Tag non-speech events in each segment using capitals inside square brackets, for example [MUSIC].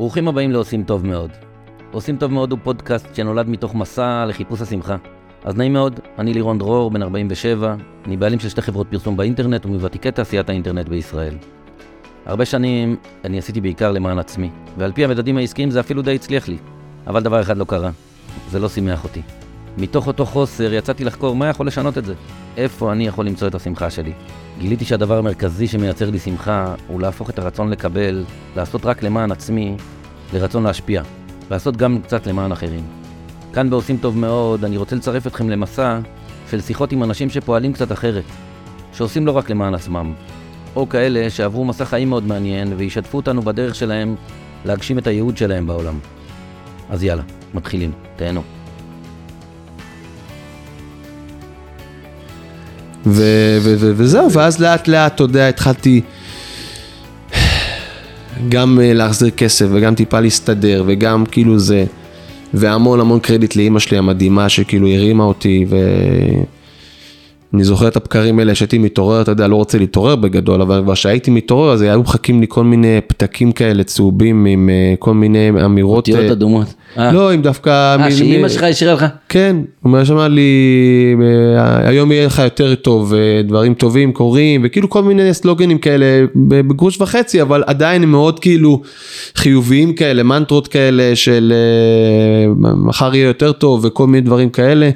ברוכים הבאים לעושים טוב מאוד. עושים טוב מאוד הוא פודקאסט שנולד מתוך מסע לחיפוש השמחה. אז נעים מאוד, אני לירון דרור, בן 47, אני בעלים של שתי חברות פרסום באינטרנט ומוותיקי תעשיית האינטרנט בישראל. הרבה שנים אני עשיתי בעיקר למען עצמי, ועל פי המדדים העסקיים זה אפילו די הצליח לי. אבל דבר אחד לא קרה, זה לא שימח אותי. מתוך אותו חוסר יצאתי לחקור מה יכול לשנות את זה. איפה אני יכול למצוא את השמחה שלי. גיליתי שהדבר המרכזי שמייצר לי שמחה הוא להפוך את הרצון לקבל, לעשות רק למען עצמי, לרצון להשפיע. לעשות גם קצת למען אחרים. כאן בעושים טוב מאוד, אני רוצה לצרף אתכם למסע של שיחות עם אנשים שפועלים קצת אחרת, שעושים לא רק למען עצמם, או כאלה שעברו מסע חיים מאוד מעניין וישתפו אותנו בדרך שלהם להגשים את הייעוד שלהם בעולם. אז יאללה, מתחילים, תהנו. וזהו, ואז לאט לאט, אתה יודע, התחלתי גם אה, להחזיר כסף וגם טיפה להסתדר וגם כאילו זה, והמון המון קרדיט לאימא שלי המדהימה שכאילו הרימה אותי ו... אני זוכר את הבקרים האלה שהייתי מתעורר, אתה יודע, לא רוצה להתעורר בגדול, אבל כבר כשהייתי מתעורר אז היו מחכים לי כל מיני פתקים כאלה צהובים עם אה, כל מיני אמירות. אותיות אה, אדומות. אה, לא, עם דווקא... אה, שאימא שלך השאירה לך? כן, הוא אמר לי, היום יהיה לך יותר טוב, דברים טובים קורים, וכאילו כל מיני סלוגנים כאלה בגרוש וחצי, אבל עדיין הם מאוד כאילו חיוביים כאלה, מנטרות כאלה של מחר יהיה יותר טוב וכל מיני דברים כאלה.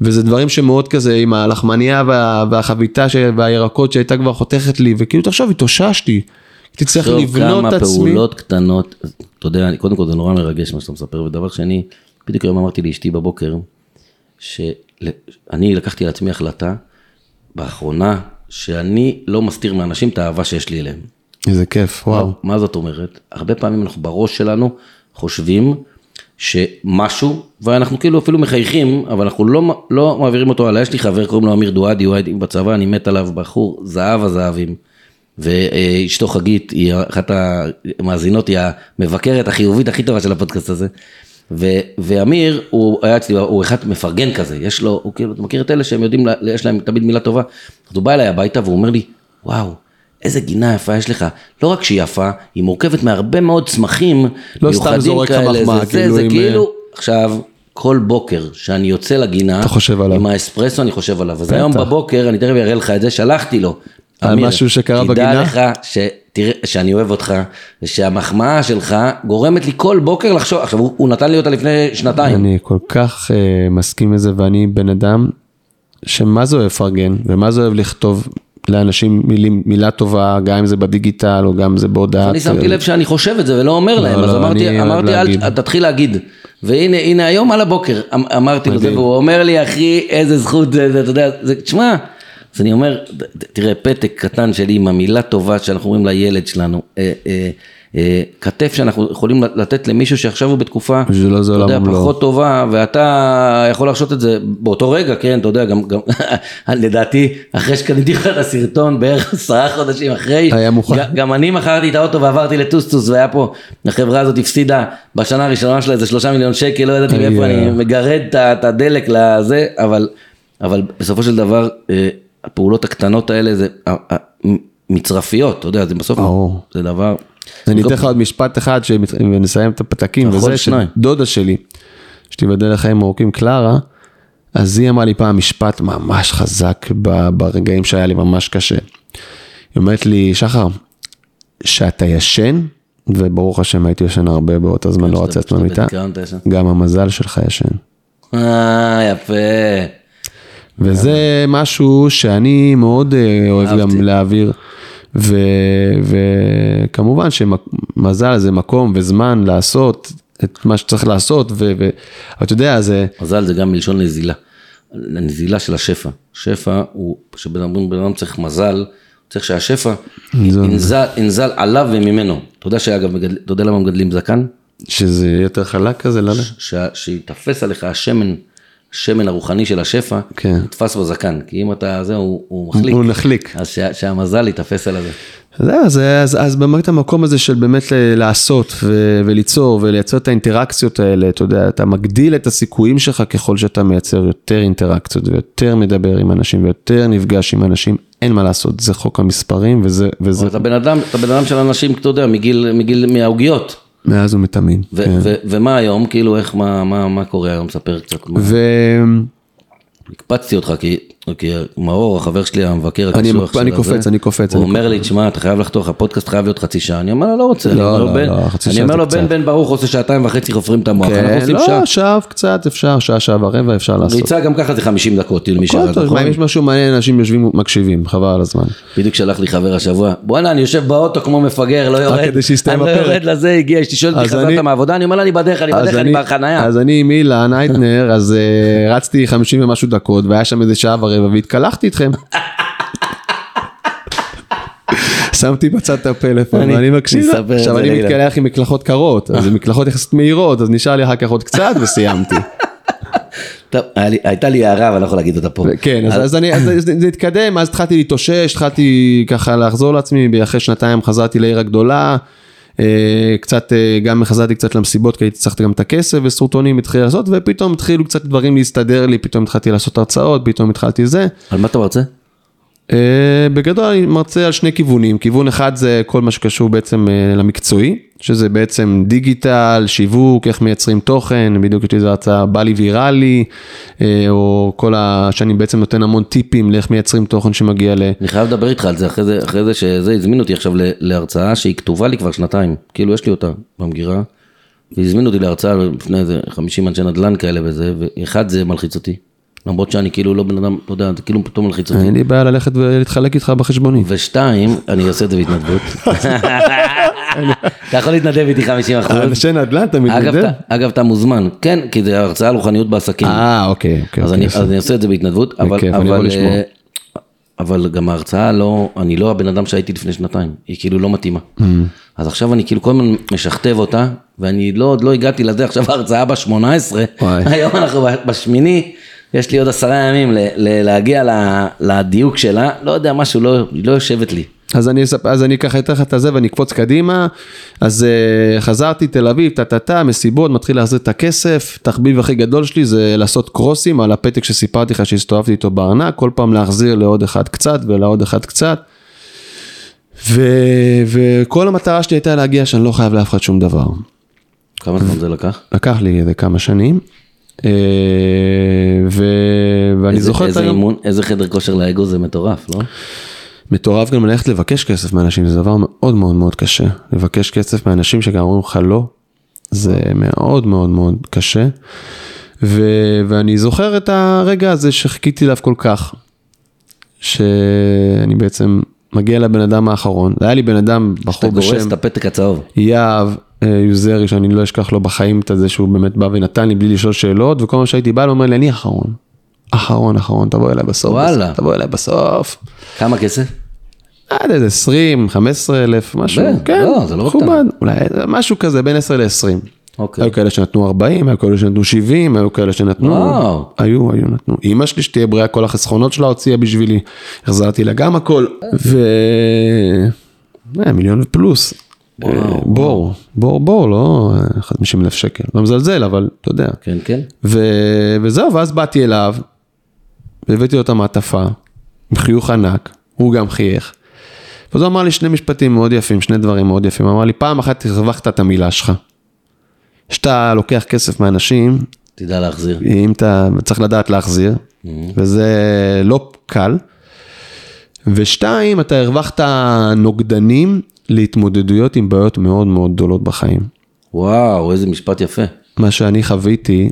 וזה דברים שמאוד כזה עם הלחמניה וה, והחביתה ש- והירקות שהייתה כבר חותכת לי וכאילו תחשוב התאוששתי. הייתי צריך לבנות כמה את עצמי. פעולות קטנות, אתה יודע, קודם כל זה נורא מרגש מה שאתה מספר, ודבר שני, בדיוק היום אמרתי לאשתי בבוקר, שאני לקחתי על עצמי החלטה, באחרונה, שאני לא מסתיר מאנשים את האהבה שיש לי אליהם. איזה כיף, וואו. מה זאת אומרת? הרבה פעמים אנחנו בראש שלנו חושבים שמשהו, ואנחנו כאילו אפילו מחייכים, אבל אנחנו לא, לא מעבירים אותו הלאה. יש לי חבר, קוראים לו אמיר דואדי, הוא היה איתי בצבא, אני מת עליו, בחור זהב הזהבים. ואשתו חגית, היא אחת המאזינות, היא המבקרת החיובית הכי טובה של הפודקאסט הזה. ו, ואמיר, הוא היה אצלי, הוא אחד מפרגן כזה, יש לו, הוא כאילו, אתה מכיר את אלה שהם יודעים, יש להם תמיד מילה טובה. אז הוא בא אליי הביתה והוא אומר לי, וואו, איזה גינה יפה יש לך. לא רק שהיא יפה, היא מורכבת מהרבה מאוד צמחים לא סתם זורק לך מחמאה, זה, כאילו זה, עם, כאילו, עכשיו, כל בוקר שאני יוצא לגינה, אתה חושב עליו. עם האספרסו אני חושב עליו. אז. היום בבוקר, אני תכף אראה לך את זה, שלחתי לו. על אמיר, משהו שקרה בגינה? תדע לך שתראה, שאני אוהב אותך, ושהמחמאה שלך גורמת לי כל בוקר לחשוב, עכשיו הוא, הוא נתן לי אותה לפני שנתיים. אני כל כך uh, מסכים לזה ואני בן אדם שמה זה אוהב לפרגן ומה זה אוהב לכתוב לאנשים מילים, מילה טובה גם אם זה בדיגיטל או גם אם זה בהודעה. אני שמתי לב שאני חושב את זה ולא אומר להם, אז לא, אמרתי, אמרתי. אל תתחיל להגיד. והנה, הנה היום על הבוקר אמ- אמרתי לו זה. והוא אומר לי, אחי, איזה זכות זה, אתה יודע, זה, תשמע, אז אני אומר, תראה, פתק קטן שלי עם המילה טובה שאנחנו אומרים לילד שלנו, אה, אה, אה, כתף שאנחנו יכולים לתת למישהו שעכשיו הוא בתקופה, בשבילו זה יודע, עולם ומלואו. פחות טובה, ואתה יכול לחשוב את זה באותו רגע, כן, אתה יודע, גם, גם [LAUGHS] לדעתי, אחרי שקניתי לך את הסרטון, בערך עשרה חודשים אחרי, היה מוכן. ג- גם אני מכרתי את האוטו ועברתי לטוסטוס והיה פה, החברה הזאת הפסידה בשנה הראשונה שלה איזה שלושה מיליון שקל, לא ידעתי מאיפה אני אה. מגרד את הדלק לזה, אבל, אבל בסופו של דבר, אה, הפעולות הקטנות האלה זה אה, אה, מצרפיות, אתה יודע, זה בסוף, ברור. זה דבר, אני אתן לך עוד משפט אחד ונסיים את הפתקים יכול וזה. שדודה שלי, שתיבדל לחיים ארוכים קלרה, אז היא אמרה לי פעם משפט ממש חזק ברגעים שהיה לי ממש קשה. היא אומרת לי, שחר, שאתה ישן, וברוך השם הייתי ישן הרבה באותו זמן, לא בדיכאון אתה ישן. גם המזל שלך ישן. אה, יפה. וזה משהו שאני מאוד אה, אוהב. גם להעביר. וכמובן שמזל זה מקום וזמן לעשות את מה שצריך לעשות, ו- ו- אבל אתה יודע, זה, מזל זה גם מלשון נזילה. הנזילה של השפע. שפע הוא, כשבן אדם בן אדם צריך מזל, צריך שהשפע ינזל, ינזל עליו וממנו. אתה יודע שאגב, אתה יודע למה מגדלים זקן? שזה יותר חלק כזה, לא יודע. ש- שיתפס עליך השמן, השמן הרוחני של השפע, כן. יתפס בזקן. כי אם אתה, זה, הוא, הוא מחליק. הוא נחליק. אז שה, שהמזל יתפס על הזה. זהו, אז, אז, אז באמת המקום הזה של באמת לעשות ו- וליצור ולייצר את האינטראקציות האלה, אתה יודע, אתה מגדיל את הסיכויים שלך ככל שאתה מייצר יותר אינטראקציות ויותר מדבר עם אנשים ויותר נפגש עם אנשים, אין מה לעשות, זה חוק המספרים וזה, וזה אתה בן אדם, אתה בן אדם של אנשים, אתה יודע, מגיל, מגיל, מהעוגיות. מאז ומתמיד. ו- כן. ו- ומה היום, כאילו, איך, מה, מה, מה קורה היום? ספר קצת. ו... הקפצתי אותך, כי, כי מאור, החבר שלי, המבקר אני- הקשוח של אני קופץ, אני קופץ, הוא אני אומר לי, תשמע, אתה חייב לחתוך, הפודקאסט חייב להיות חצי שעה. אני אומר לו, לא רוצה. אני לא, אומר לא, לא, חצי אני שעה אומר זה לו, בן. בן ברוך עושה שעתיים וחצי חופרים את המוח, אנחנו כן, עושים לא, שעה. שעה קצת אפשר, שעה, שעה ורבע אפשר לעשות. ריצה גם ככה זה 50 דקות, למי טוב, נכון? אם יש משהו מעניין, אנשים יושבים ומקשיבים, חבל על הזמן. בדיוק שלח לי חבר השבוע, בואנה, אני יושב באוטו כמו מפגר, לא יורד. כדי שיסתיים אני לא הפרק. יורד לזה, הגיע, אשתי שואלת אותי, אז אני- חזרת מהעבודה? אני אומר לה, אני בדרך, אני אז בדרך, אני בחנייה. אז אני עם אילן אייטנר, אז רצתי 50 ומשהו דקות, והיה שם איזה שעה ורבע, והתקלחתי איתכם. שמתי בצד את הפלאפון אני- ואני מקשיב, עכשיו אני. מתקלח עם מקלחות קרות, אז מקלחות יחסית מהירות, אז נשאר לי אחר כך עוד קצת וסיימתי. טוב, הייתה לי הערה, אבל אני לא יכול להגיד אותה פה. כן, אז, זה, התקדם, אז התחלתי להתאושש, התחלתי ככה לחזור לעצמי, אחרי שנתיים חזרתי לעיר הגדולה, קצת, אה, גם חזרתי קצת למסיבות, כי הייתי צריך גם את הכסף, וסרוטונים התחיל לעשות, ופתאום התחילו קצת דברים להסתדר לי, פתאום התחלתי לעשות הרצאות, פתאום התחלתי זה. על מה אתה רוצה? אה, בגדול אני מרצה על שני כיוונים, כיוון אחד זה כל מה שקשור בעצם אה, למקצועי, שזה בעצם דיגיטל, שיווק, איך מייצרים תוכן, בדיוק יש לי איזו הרצאה בא לי ויראלי, אה, או כל ה... שאני בעצם נותן המון טיפים לאיך מייצרים תוכן שמגיע ל... אני חייב לדבר איתך על זה, אחרי זה, אחרי זה שזה הזמין אותי עכשיו להרצאה שהיא כתובה לי כבר שנתיים, כאילו יש לי אותה במגירה, והזמינו אותי להרצאה לפני איזה 50 אנשי נדל"ן כאלה וזה, ואחד זה מלחיץ אותי, למרות שאני כאילו לא בן אדם, אתה יודע, זה כאילו פתאום מלחיץ אותי, אין לי בעיה ללכת ולהתחלק איתך בחשבונית. ושתיים, אני עושה את זה בהתנדבות, אתה יכול להתנדב איתי 50 אחוז, אנשי נדל"ן אתה מתנדב? אגב אתה מוזמן, כן, כי זה הרצאה על רוחניות בעסקים, אה, אוקיי, אוקיי. אז אני, עושה את זה בהתנדבות, אבל. אה, אבל גם ההרצאה לא, אני לא הבן אדם שהייתי לפני שנתיים, היא כאילו לא מתאימה. Mm. אז עכשיו אני כאילו כל הזמן משכתב אותה, ואני לא, עוד לא הגעתי לזה, עכשיו ההרצאה ב-18, וואי. היום אנחנו בשמיני, יש לי עוד עשרה ימים ל- ל- להגיע ל- לדיוק שלה, לא יודע, משהו לא, לא יושבת לי. אז אני, אז אני ככה אתן לך את הזה ואני אקפוץ קדימה, אז uh, חזרתי תל אביב, טה טה טה, מסיבות, מתחיל להחזיר את הכסף, תחביב הכי גדול שלי זה לעשות קרוסים על הפתק שסיפרתי לך שהסתובבתי איתו בארנק, כל פעם להחזיר לעוד אחד קצת ולעוד אחד קצת. ו, וכל המטרה שלי הייתה להגיע שאני לא חייב לאף אחד שום דבר. כמה זמן זה לקח? לקח לי כמה שנים, ואני איזה- זוכר את איזה היום. אימון, איזה חדר כושר לאגו זה מטורף, לא? מטורף גם ללכת לבקש כסף מאנשים, זה דבר מאוד מאוד מאוד קשה. לבקש כסף מאנשים שגם אומרים לך לא, זה מאוד מאוד מאוד קשה. ו... ואני זוכר את הרגע הזה שחיכיתי אליו כל כך, שאני בעצם מגיע לבן אדם האחרון, היה לי בן אדם, אתה בחור גורס בשם את הפתק הצהוב. יהב אה, יוזרי, שאני לא אשכח לו בחיים את זה שהוא באמת בא ונתן לי בלי לשאול שאלות, וכל מה שהייתי בא, הוא אומר לי, אני אחרון. אחרון, אחרון, תבוא אליי בסוף. וואלה. תבוא אליי בסוף. כמה כסף? עד איזה 20, 15 אלף, משהו, ב- כן, לא, זה לא מכובד. אולי משהו כזה בין 10 ל-20. אוקיי. היו כאלה שנתנו 40, היו כאלה שנתנו 70, היו כאלה שנתנו, וואו. היו, היו, נתנו. אמא שלי שתהיה בריאה, כל החסכונות שלה הוציאה בשבילי, החזרתי לה גם הכל, ו... אה, מיליון ופלוס. אה, בור, בור, בור, לא אה, 50 אלף שקל, לא מזלזל, אבל אתה יודע. כן, כן. וזהו, ואז באתי אליו, והבאתי לו את המעטפה, עם חיוך ענק, הוא גם חייך. ואז הוא אמר לי שני משפטים מאוד יפים, שני דברים מאוד יפים. אמר לי, פעם אחת הרווחת את המילה שלך. כשאתה לוקח כסף מאנשים, תדע להחזיר. אם אתה צריך לדעת להחזיר, וזה לא קל. ושתיים, אתה הרווחת נוגדנים להתמודדויות עם בעיות מאוד מאוד גדולות בחיים. וואו, איזה משפט יפה. מה שאני חוויתי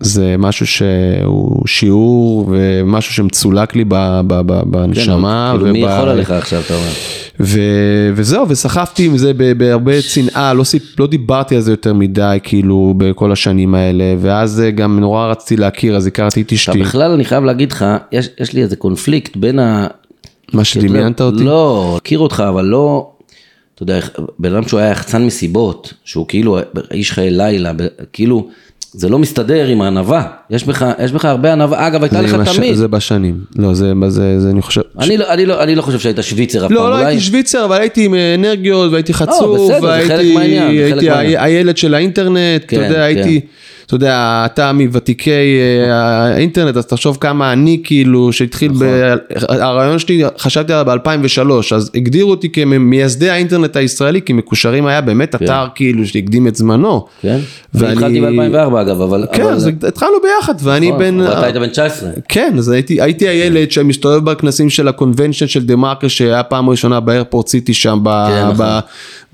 זה משהו שהוא שיעור ומשהו שמצולק לי ב, ב, ב, בנשמה. כאילו, מי וב- יכול עליך עכשיו, אתה אומר? ו... וזהו, וסחפתי עם זה בהרבה צנעה, לא, סיפ... לא דיברתי על זה יותר מדי, כאילו, בכל השנים האלה, ואז גם נורא רציתי להכיר, אז הכרתי את אשתי, בכלל אני חייב להגיד לך, יש, יש לי איזה קונפליקט בין ה... מה שדמיינת אותי. לא, הכיר אותך, אבל לא... אתה יודע, בן אדם שהוא היה יחצן מסיבות, שהוא כאילו איש חיי לילה, כאילו, זה לא מסתדר עם הענווה. יש בך, יש בך הרבה ענווה, אגב, הייתה לך הש- תמיד. זה בשנים. לא, זה, זה, זה אני חושב... אני לא, אני, לא, אני לא חושב שהיית שוויצר אף פעם, לא, לא אולי. הייתי שוויצר, אבל הייתי עם אנרגיות, והייתי חצוף, בסדר, זה חלק והייתי מהעניין, זה חלק הייתי מהעניין. הילד של האינטרנט, אתה כן, יודע, הייתי, אתה יודע, אתה מוותיקי אה, האינטרנט, אז תחשוב כמה אני כאילו, שהתחיל, נכון. ב- הרעיון שלי, חשבתי עליו ב-2003, אז הגדירו אותי כמייסדי האינטרנט הישראלי, כי מקושרים היה באמת אתר כאילו שהקדים את זמנו. כן? ואני-. התחלתי ב-2004 אגב, אבל... כן, אבל... אז התחלנו ביחד, ואני נכון, בן... ואתה היית בן 19. כן, אז הייתי, הייתי הילד שמסתובב בכנסים של ה convention של דה מרקר שהיה פעם ראשונה באיירפורט סיטי שם כן, נכון.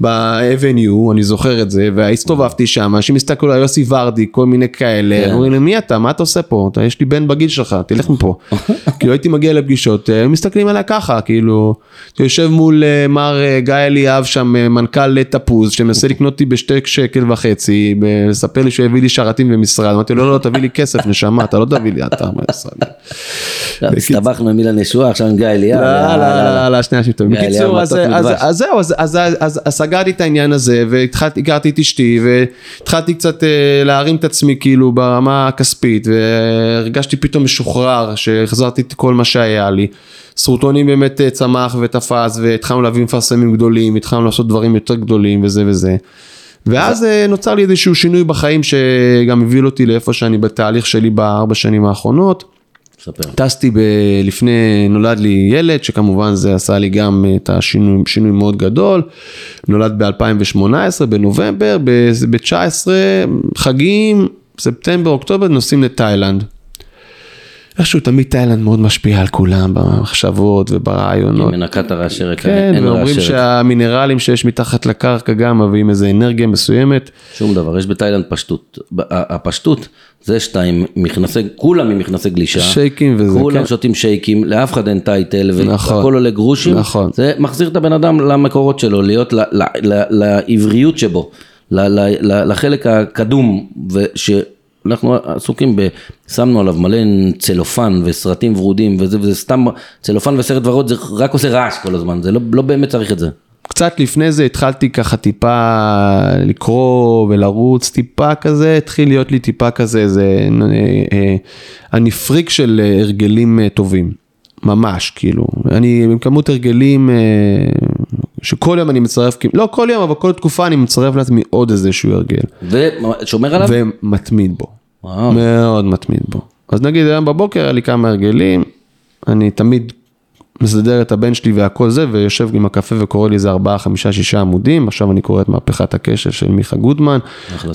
באבניו, אני זוכר את זה, והסתובבתי שם, אנשים הסתכלו על יוסי ורדי, כל מיני כאלה, כן. אומרים לי מי אתה, מה אתה עושה פה, אתה, יש לי בן בגיל שלך, תלך מפה. [LAUGHS] כאילו הייתי מגיע לפגישות, אה, הם מסתכלים עליי ככה, כאילו, אתה יושב מול אה, מר אה, גיא אליאב שם, אה, מנכ"ל אה, תפוז, שמנסה לקנות אותי בשתי שקל וחצי, מספר לי שהוא הביא לי שרתים במשרד, אמרתי לו לא, לא, תביא לי כסף, נשמה, אתה לא תביא לי אתר. לא, הסתבכנו עם אילן ישועה, עכשיו עם גיא אליהו. לא, לא, יאללה. לא, לא, שנייה, שנייה, בקיצור, אז זהו, אז- סגרתי את העניין הזה, והכרתי את אשתי, והתחלתי קצת אה, להרים את עצמי כאילו ברמה הכספית, והרגשתי פתאום משוחרר, שהחזרתי את כל מה שהיה לי. סרוטונים באמת אה, צמח ותפס, והתחלנו להביא מפרסמים גדולים, התחלנו לעשות דברים יותר גדולים וזה וזה. ואז אה, נוצר לי איזשהו שינוי בחיים שגם הוביל אותי לאיפה שאני בתהליך שלי בארבע שנים האחרונות. ספר. טסתי ב... לפני, נולד לי ילד, שכמובן זה עשה לי גם את השינוי שינוי מאוד גדול. נולד ב-2018, בנובמבר, ב-19 חגים, ספטמבר, אוקטובר, נוסעים לתאילנד. איכשהו תמיד תאילנד מאוד משפיעה על כולם במחשבות וברעיונות. היא מנקת הרעשי רקע, כן, אין ואומרים. שהמינרלים שיש מתחת לקרקע גם מביאים איזה אנרגיה מסוימת. שום דבר, יש בתאילנד פשטות. הפשטות זה שאתה עם מכנסי, כולם עם מכנסי גלישה. שייקים וזה, כולם כן. שותים שייקים, לאף אחד אין טייטל, נכון. והכל עולה גרושים. נכון. זה מחזיר את הבן אדם למקורות שלו, להיות ל- ל- ל- לעבריות שבו, לחלק הקדום, ושאנחנו עסוקים ב... שמנו עליו מלא צלופן וסרטים ורודים וזה, וזה סתם, צלופן וסרט ורוד זה רק עושה רעש כל הזמן, זה לא, לא באמת צריך את זה. קצת לפני זה התחלתי ככה טיפה לקרוא ולרוץ טיפה כזה, התחיל להיות לי טיפה כזה איזה, אה, אה, אני פריק של הרגלים אה, טובים, ממש כאילו, אני עם כמות הרגלים שכל יום אני מצרף, כאילו- לא כל יום אבל כל תקופה אני מצרף לעצמי עוד איזשהו הרגל, ושומר עליו? ומתמיד בו, מאוד מתמיד בו. אז נגיד היום בבוקר היה לי כמה הרגלים, אני תמיד מסדר את הבן שלי והכל זה, ויושב עם הקפה וקורא לי איזה ארבעה, חמישה, שישה עמודים, עכשיו אני קורא את מהפכת הקשב של מיכה גודמן,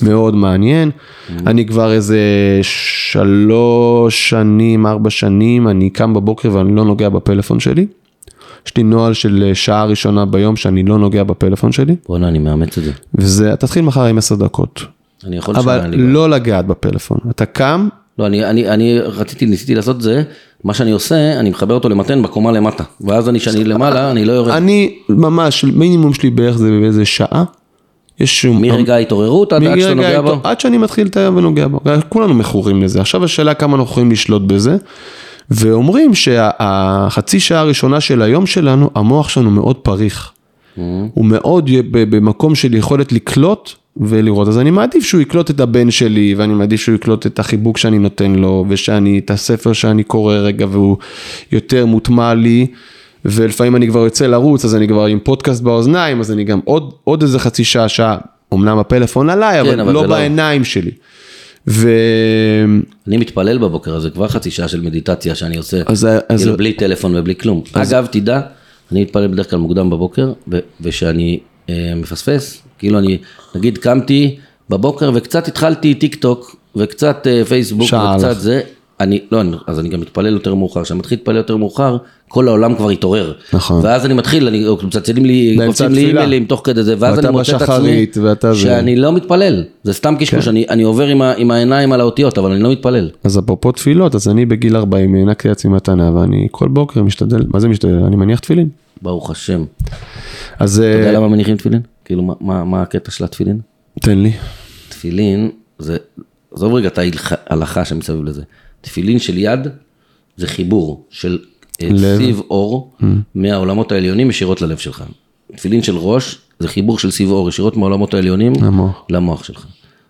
מאוד מעניין. אני כבר איזה שלוש שנים, ארבע שנים, אני קם בבוקר ואני לא נוגע בפלאפון שלי. יש לי נוהל של שעה ראשונה ביום שאני לא נוגע בפלאפון שלי, בואנה, אני מאמץ את זה. וזה, תתחיל מחר עם עשר דקות. אני יכול אבל לשמוע, אני... לא לגעת בפלאפון. אתה קם, לא, אני, אני, אני רציתי, ניסיתי לעשות את זה, מה שאני עושה, אני מחבר אותו למתן בקומה למטה, ואז אני, כשאני למעלה, אני לא יורד. אני ממש, מינימום שלי בערך זה באיזה שעה. יש שום... מרגע ההתעוררות עד עד שאתה נוגע בו? עד שאני מתחיל את היום ונוגע בו. כולנו מכורים לזה. עכשיו השאלה כמה אנחנו יכולים לשלוט בזה. ואומרים שהחצי שעה הראשונה של היום שלנו, המוח שלנו מאוד פריך. Mm-hmm. הוא מאוד במקום של יכולת לקלוט ולראות. אז אני מעדיף שהוא יקלוט את הבן שלי, ואני מעדיף שהוא יקלוט את החיבוק שאני נותן לו, ושאני, את הספר שאני קורא רגע והוא יותר מוטמע לי. ולפעמים אני כבר יוצא לרוץ, אז אני כבר עם פודקאסט באוזניים, אז אני גם עוד, עוד איזה חצי שעה, שעה, אמנם הפלאפון עליי, אבל, כן, אבל לא זה לא- בעיניים שלי. ו... אני מתפלל בבוקר, אז זה כבר חצי שעה של מדיטציה שאני עושה, אז- אז- כאילו בלי טלפון ובלי כלום. אגב, תדע, אני מתפלל בדרך כלל מוקדם בבוקר, ו- ושאני אה, מפספס, כאילו אני, נגיד קמתי בבוקר וקצת התחלתי טיק טוק, וקצת אה, פייסבוק, וקצת לך. זה, אני, לא, אני, אז אני גם מתפלל יותר מאוחר, כשאני מתחיל להתפלל יותר מאוחר, כל העולם כבר התעורר. נכון. ואז אני מתחיל, אני, מצלצלים לי, קופצים לי. אימיילים תוך כדי זה, ואז אני מוצא את עצמי, בשחרית, ואתה זה. שאני לא מתפלל, זה סתם קשקוש, אני, אני עובר עם, ה, עם העיניים על האותיות, אבל אני לא מתפלל. אז אפרופו תפילות, אז אני בגיל 40 הענקתי לעצמי מתנה, ואני כל בוקר משתדל, מה זה משתדל? אני מניח תפילין. ברוך השם. אז אתה יודע אה, למה מניחים תפילין? כאילו, מה, מה, מה הקטע של התפילין? תן לי. תפילין זה, עזוב רגע את ההלכה שמסביב לזה. תפילין של יד זה חיבור של אה, לב. סיב אור מהעולמות העליונים ישירות ללב שלך. תפילין של ראש זה חיבור של סיב אור ישירות מהעולמות העליונים למוח. למוח שלך.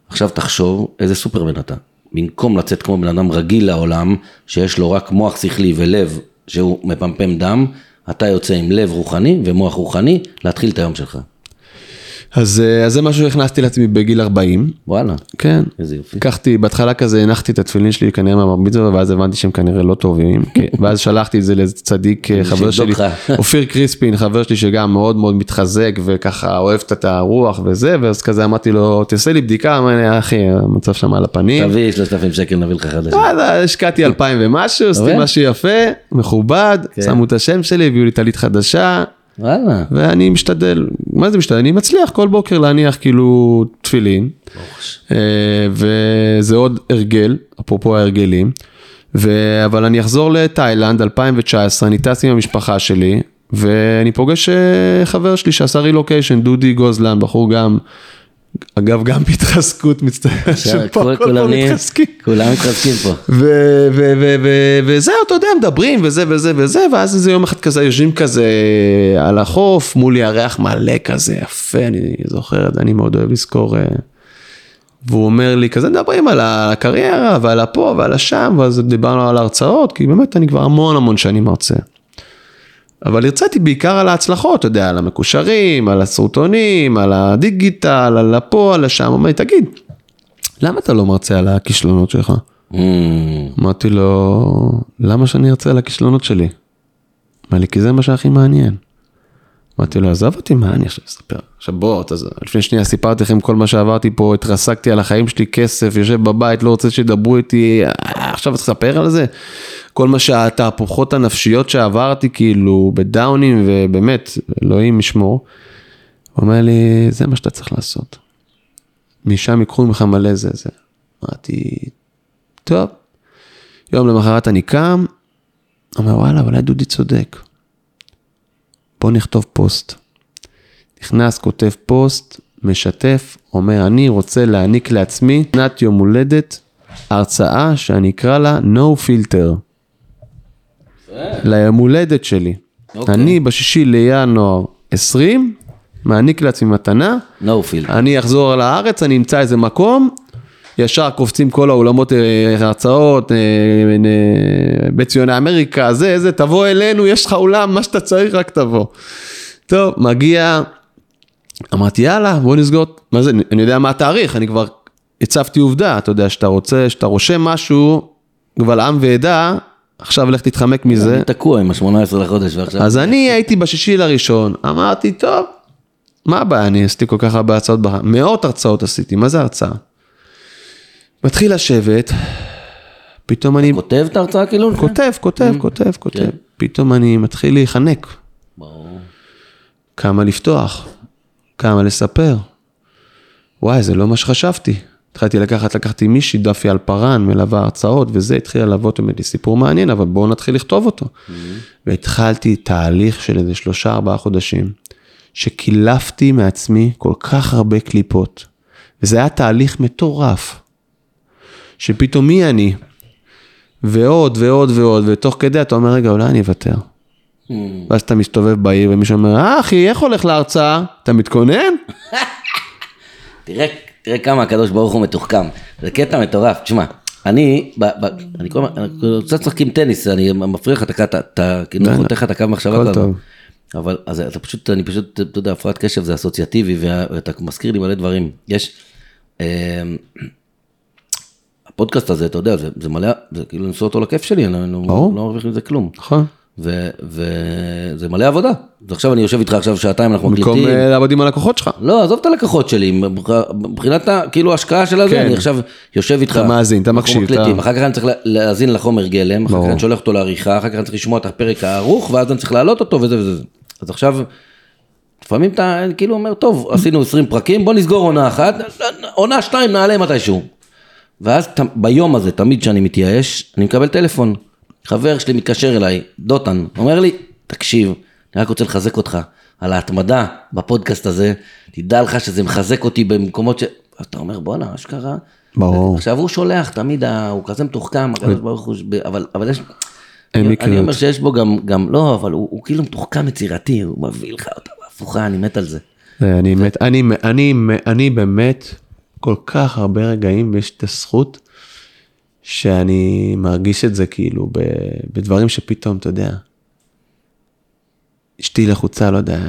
עכשיו תחשוב איזה סופרמן אתה. במקום לצאת כמו בן אדם רגיל לעולם, שיש לו רק מוח שכלי ולב שהוא מפמפם דם, אתה יוצא עם לב רוחני ומוח רוחני להתחיל את היום שלך. אז, אה, אז זה משהו שהכנסתי לעצמי בגיל 40. וואלה, כן. איזה יופי. לקחתי, בהתחלה כזה הנחתי את התפילין שלי כנראה מהבר מצווה, ואז הבנתי שהם כנראה לא טובים. [LAUGHS] ואז שלחתי את זה לאיזה צדיק, אה, חבר שלי. [LAUGHS] אופיר קריספין, חבר שלי שגם מאוד מאוד מתחזק, וככה אוהב את הרוח וזה, ואז כזה אמרתי לו, תעשה לי בדיקה, אמר לי, אחי, המצב שם על הפנים. תביא 3,000 שקל נביא לך חדש. וואלה, השקעתי אלפיים ומשהו, עשיתי עובד? משהו יפה, מכובד, כן. שמו את השם שלי, הביאו לי טלית חדשה, וואלה. ואני משתדל, מה זה משתדל? אני מצליח כל בוקר להניח כאילו תפילין, אה, וזה עוד הרגל, אפרופו ההרגלים, ו... אבל אני אחזור לתאילנד 2019, אני טס עם המשפחה שלי, ואני פוגש אה, חבר שלי שעשה רילוקיישן, דודי גוזלן, בחור גם, אגב גם בהתחזקות, מצטער, שפה כולם מתחזקים. כולם מתחזקים פה. וזהו, אתה יודע, מדברים וזה וזה וזה, ואז איזה יום אחד כזה יושבים כזה על החוף, מול ירח מלא כזה יפה, אני זוכר את זה, אני מאוד אוהב לזכור. אה, והוא אומר לי, כזה מדברים על הקריירה ועל הפה ועל השם, ואז דיברנו על הרצאות, כי באמת אני כבר המון המון שנים מרצה. אבל הרציתי בעיקר על ההצלחות, אתה יודע, על המקושרים, על הסרטונים, על הדיגיטל, על הפה, על השם. לי, תגיד, למה אתה לא מרצה על הכישלונות שלך? Mm, אמרתי לו, למה שאני ארצה על הכישלונות שלי? אמר לי, כי זה מה שהכי מעניין. אמרתי לו, עזוב אותי, מה אני עכשיו אספר? עכשיו בוא, לפני שנייה סיפרתי לכם כל מה שעברתי פה, התרסקתי על החיים שלי, כסף, יושב בבית, לא רוצה שידברו איתי, עכשיו לספר על זה? כל מה שהתהפוכות הנפשיות שעברתי, כאילו, בדאונים, ובאמת, אלוהים ישמור. הוא אומר לי, זה מה שאתה צריך לעשות. משם ייקחו ממך מלא זה זה. אמרתי, טוב. יום למחרת אני קם, אומר וואלה, אולי דודי צודק. בוא נכתוב פוסט. נכנס, כותב פוסט, משתף, אומר אני רוצה להעניק לעצמי, שנת יום הולדת, הרצאה שאני אקרא לה No Filter. ליום הולדת שלי. אוקיי. אני בשישי לינואר 20, מעניק לעצמי מתנה, no field. אני אחזור לארץ, אני אמצא איזה מקום, ישר קופצים כל האולמות אה, הרצאות, אה, אה, בית ציוני אמריקה, זה, זה, תבוא אלינו, יש לך אולם, מה שאתה צריך, רק תבוא. טוב, מגיע, אמרתי, יאללה, בוא נסגור, מה זה, אני יודע מה התאריך, אני כבר הצבתי עובדה, אתה יודע, שאתה רוצה, שאתה רושם משהו, קבל עם ועדה, עכשיו לך תתחמק מזה. אני תקוע עם ה-18 לחודש ועכשיו... אז אני הייתי בשישי לראשון, אמרתי, טוב, מה הבעיה, אני עשיתי כל כך הרבה הרצאות, מאות הרצאות עשיתי, מה זה הרצאה? מתחיל לשבת, פתאום אני כותב את ההרצאה כאילו? כותב, כותב, כותב, כותב, פתאום אני מתחיל להיחנק, ברור. כמה לפתוח, כמה לספר. וואי, זה לא מה שחשבתי. התחלתי לקחת, לקחתי מישהי, דפי אלפרן, מלווה הרצאות וזה, התחילה ללוות לי סיפור מעניין, אבל בואו נתחיל לכתוב אותו. והתחלתי תהליך של איזה שלושה, ארבעה חודשים, שקילפתי מעצמי כל כך הרבה קליפות. וזה היה תהליך מטורף. שפתאום מי אני? ועוד ועוד ועוד, ותוך כדי אתה אומר, רגע, אולי אני אוותר. ואז אתה מסתובב בעיר ומישהו אומר, אה אחי, איך הולך להרצאה? אתה מתכונן? [LAUGHS] תראה, תראה כמה הקדוש ברוך הוא מתוחכם. זה קטע מטורף. תשמע, אני, ב, ב, אני כל הזמן, קצת עם טניס, אני מפריע לך אתה כאילו. חותך לך את הקו מחשבה הכל. טוב. אבל אז אתה פשוט, אני פשוט, אתה יודע, הפרעת קשב זה אסוציאטיבי, ואתה מזכיר לי מלא דברים. יש, אה, הפודקאסט הזה, אתה יודע, זה, זה מלא, זה כאילו לנסוע אותו לכיף שלי, אני לא, ברור. לא מרוויח מזה כלום. נכון. וזה מלא עבודה. ועכשיו אני יושב איתך עכשיו שעתיים, אנחנו במקום מקליטים. אה, לעבוד עם הלקוחות שלך. לא, עזוב את הלקוחות שלי, מבחינת כאילו ההשקעה של הזה, כן. אני עכשיו יושב איתך. אתה מאזין, אתה אנחנו מקשיב, מקליטים, אתה- אחר כך אני צריך לה- להאזין לחומר גלם, אחר כך. אני שולח אותו לעריכה, אחר כך אני צריך לשמוע את הפרק הערוך, ואז אני צריך להעלות אותו וזה וזה. אז עכשיו, לפעמים אתה כאילו אומר, טוב, עשינו 20 פרקים, בוא נסגור עונה אחת, עונה שתיים נעלה מתישהו. ואז ת- ביום הזה, תמיד כשאני מתייאש, אני מקבל טלפון. חבר שלי מתקשר אליי, דותן, אומר לי, תקשיב, אני רק רוצה לחזק אותך על ההתמדה בפודקאסט הזה, תדע לך שזה מחזק אותי במקומות ש... אתה אומר, בואנה, אשכרה. ברור. עכשיו הוא שולח, תמיד הוא כזה מתוחכם, הקדוש ברוך הוא, אבל, אבל יש... אין אני, מקריות. אני אומר שיש בו גם, גם לא, אבל הוא, הוא כאילו מתוחכם יצירתי, הוא מביא לך אותה בהפוכה, אני מת על זה. אה, אני מת, אני, אני, אני באמת כל כך הרבה רגעים ויש את הזכות שאני מרגיש את זה כאילו ב, בדברים שפתאום, אתה יודע, אשתי לחוצה, לא יודע,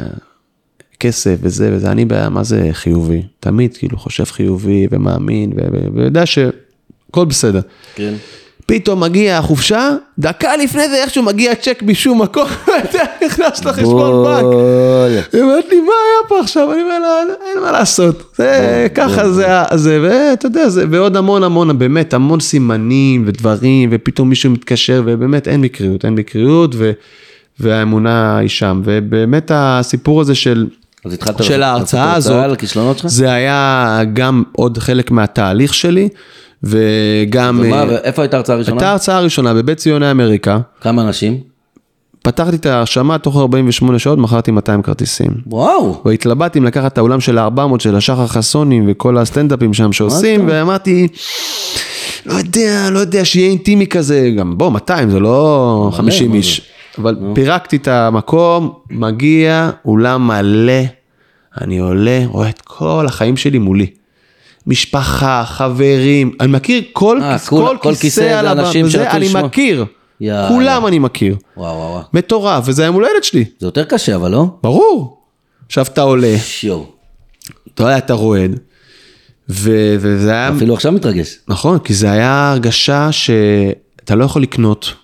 כסף וזה וזה, אני בעיה, מה זה חיובי? תמיד כאילו חושב חיובי ומאמין ויודע שהכל בסדר. כן. פתאום מגיע החופשה, דקה לפני זה איכשהו מגיע צ'ק משום מקום, [LAUGHS] נכנס לחשבון בנק. היא אומרת לי, מה היה פה עכשיו? אני אומר לה, אין מה לעשות, זה ככה זה, ואתה יודע, זה, ועוד המון המון, באמת, המון סימנים ודברים, ופתאום מישהו מתקשר, ובאמת אין מקריות, אין מקריות, והאמונה היא שם, ובאמת הסיפור הזה של... אז התחלת של ההרצאה הרצאה הזאת? זה היה גם עוד חלק מהתהליך שלי, וגם... ומה, אה, ואיפה הייתה ההרצאה הראשונה? הייתה הרצאה ראשונה בבית ציוני אמריקה, כמה אנשים? פתחתי את ההרשמה, תוך 48 שעות מכרתי 200 כרטיסים. וואו. והתלבטתי אם לקחת את האולם של ה-400 של השחר חסונים וכל הסטנדאפים שם שעושים, ואמרתי, לא יודע, לא יודע, שיהיה אינטימי כזה, גם בוא, 200 זה לא 50 מה איש. אבל פירקתי את המקום, מגיע, אולם מלא, אני עולה, רואה את כל החיים שלי מולי. משפחה, חברים, אני מכיר כל, אה, כיס- כול- כל כל כיסא כיסא זה על הבמה, וזה שרצו אני לשמוע. מכיר, יאללה. כולם אני מכיר. וואו וואו וואו. מטורף, וזה היום הולדת שלי, זה יותר קשה, אבל לא? ברור. עכשיו אתה עולה, שיו. אתה יודע, אתה רועד, ו- וזה היה, אפילו עכשיו מתרגש. נכון, כי זה היה הרגשה שאתה לא יכול לקנות,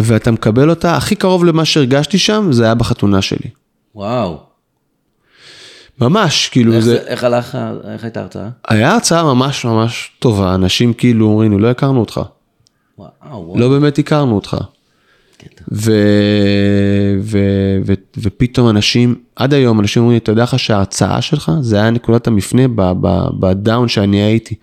ואתה מקבל אותה, הכי קרוב למה שהרגשתי שם, זה היה בחתונה שלי. וואו. ממש, כאילו איך זה, איך הלך, איך הייתה ההרצאה? היה הצעה ממש ממש טובה, אנשים כאילו אומרים, לא הכרנו אותך, וואו, וואו. לא באמת הכרנו אותך. קטע. ו... ו... ו... ופתאום אנשים, עד היום אנשים אומרים אתה יודע לך שההרצאה שלך, זה היה נקודת המפנה ב... ב... בדאון שאני הייתי.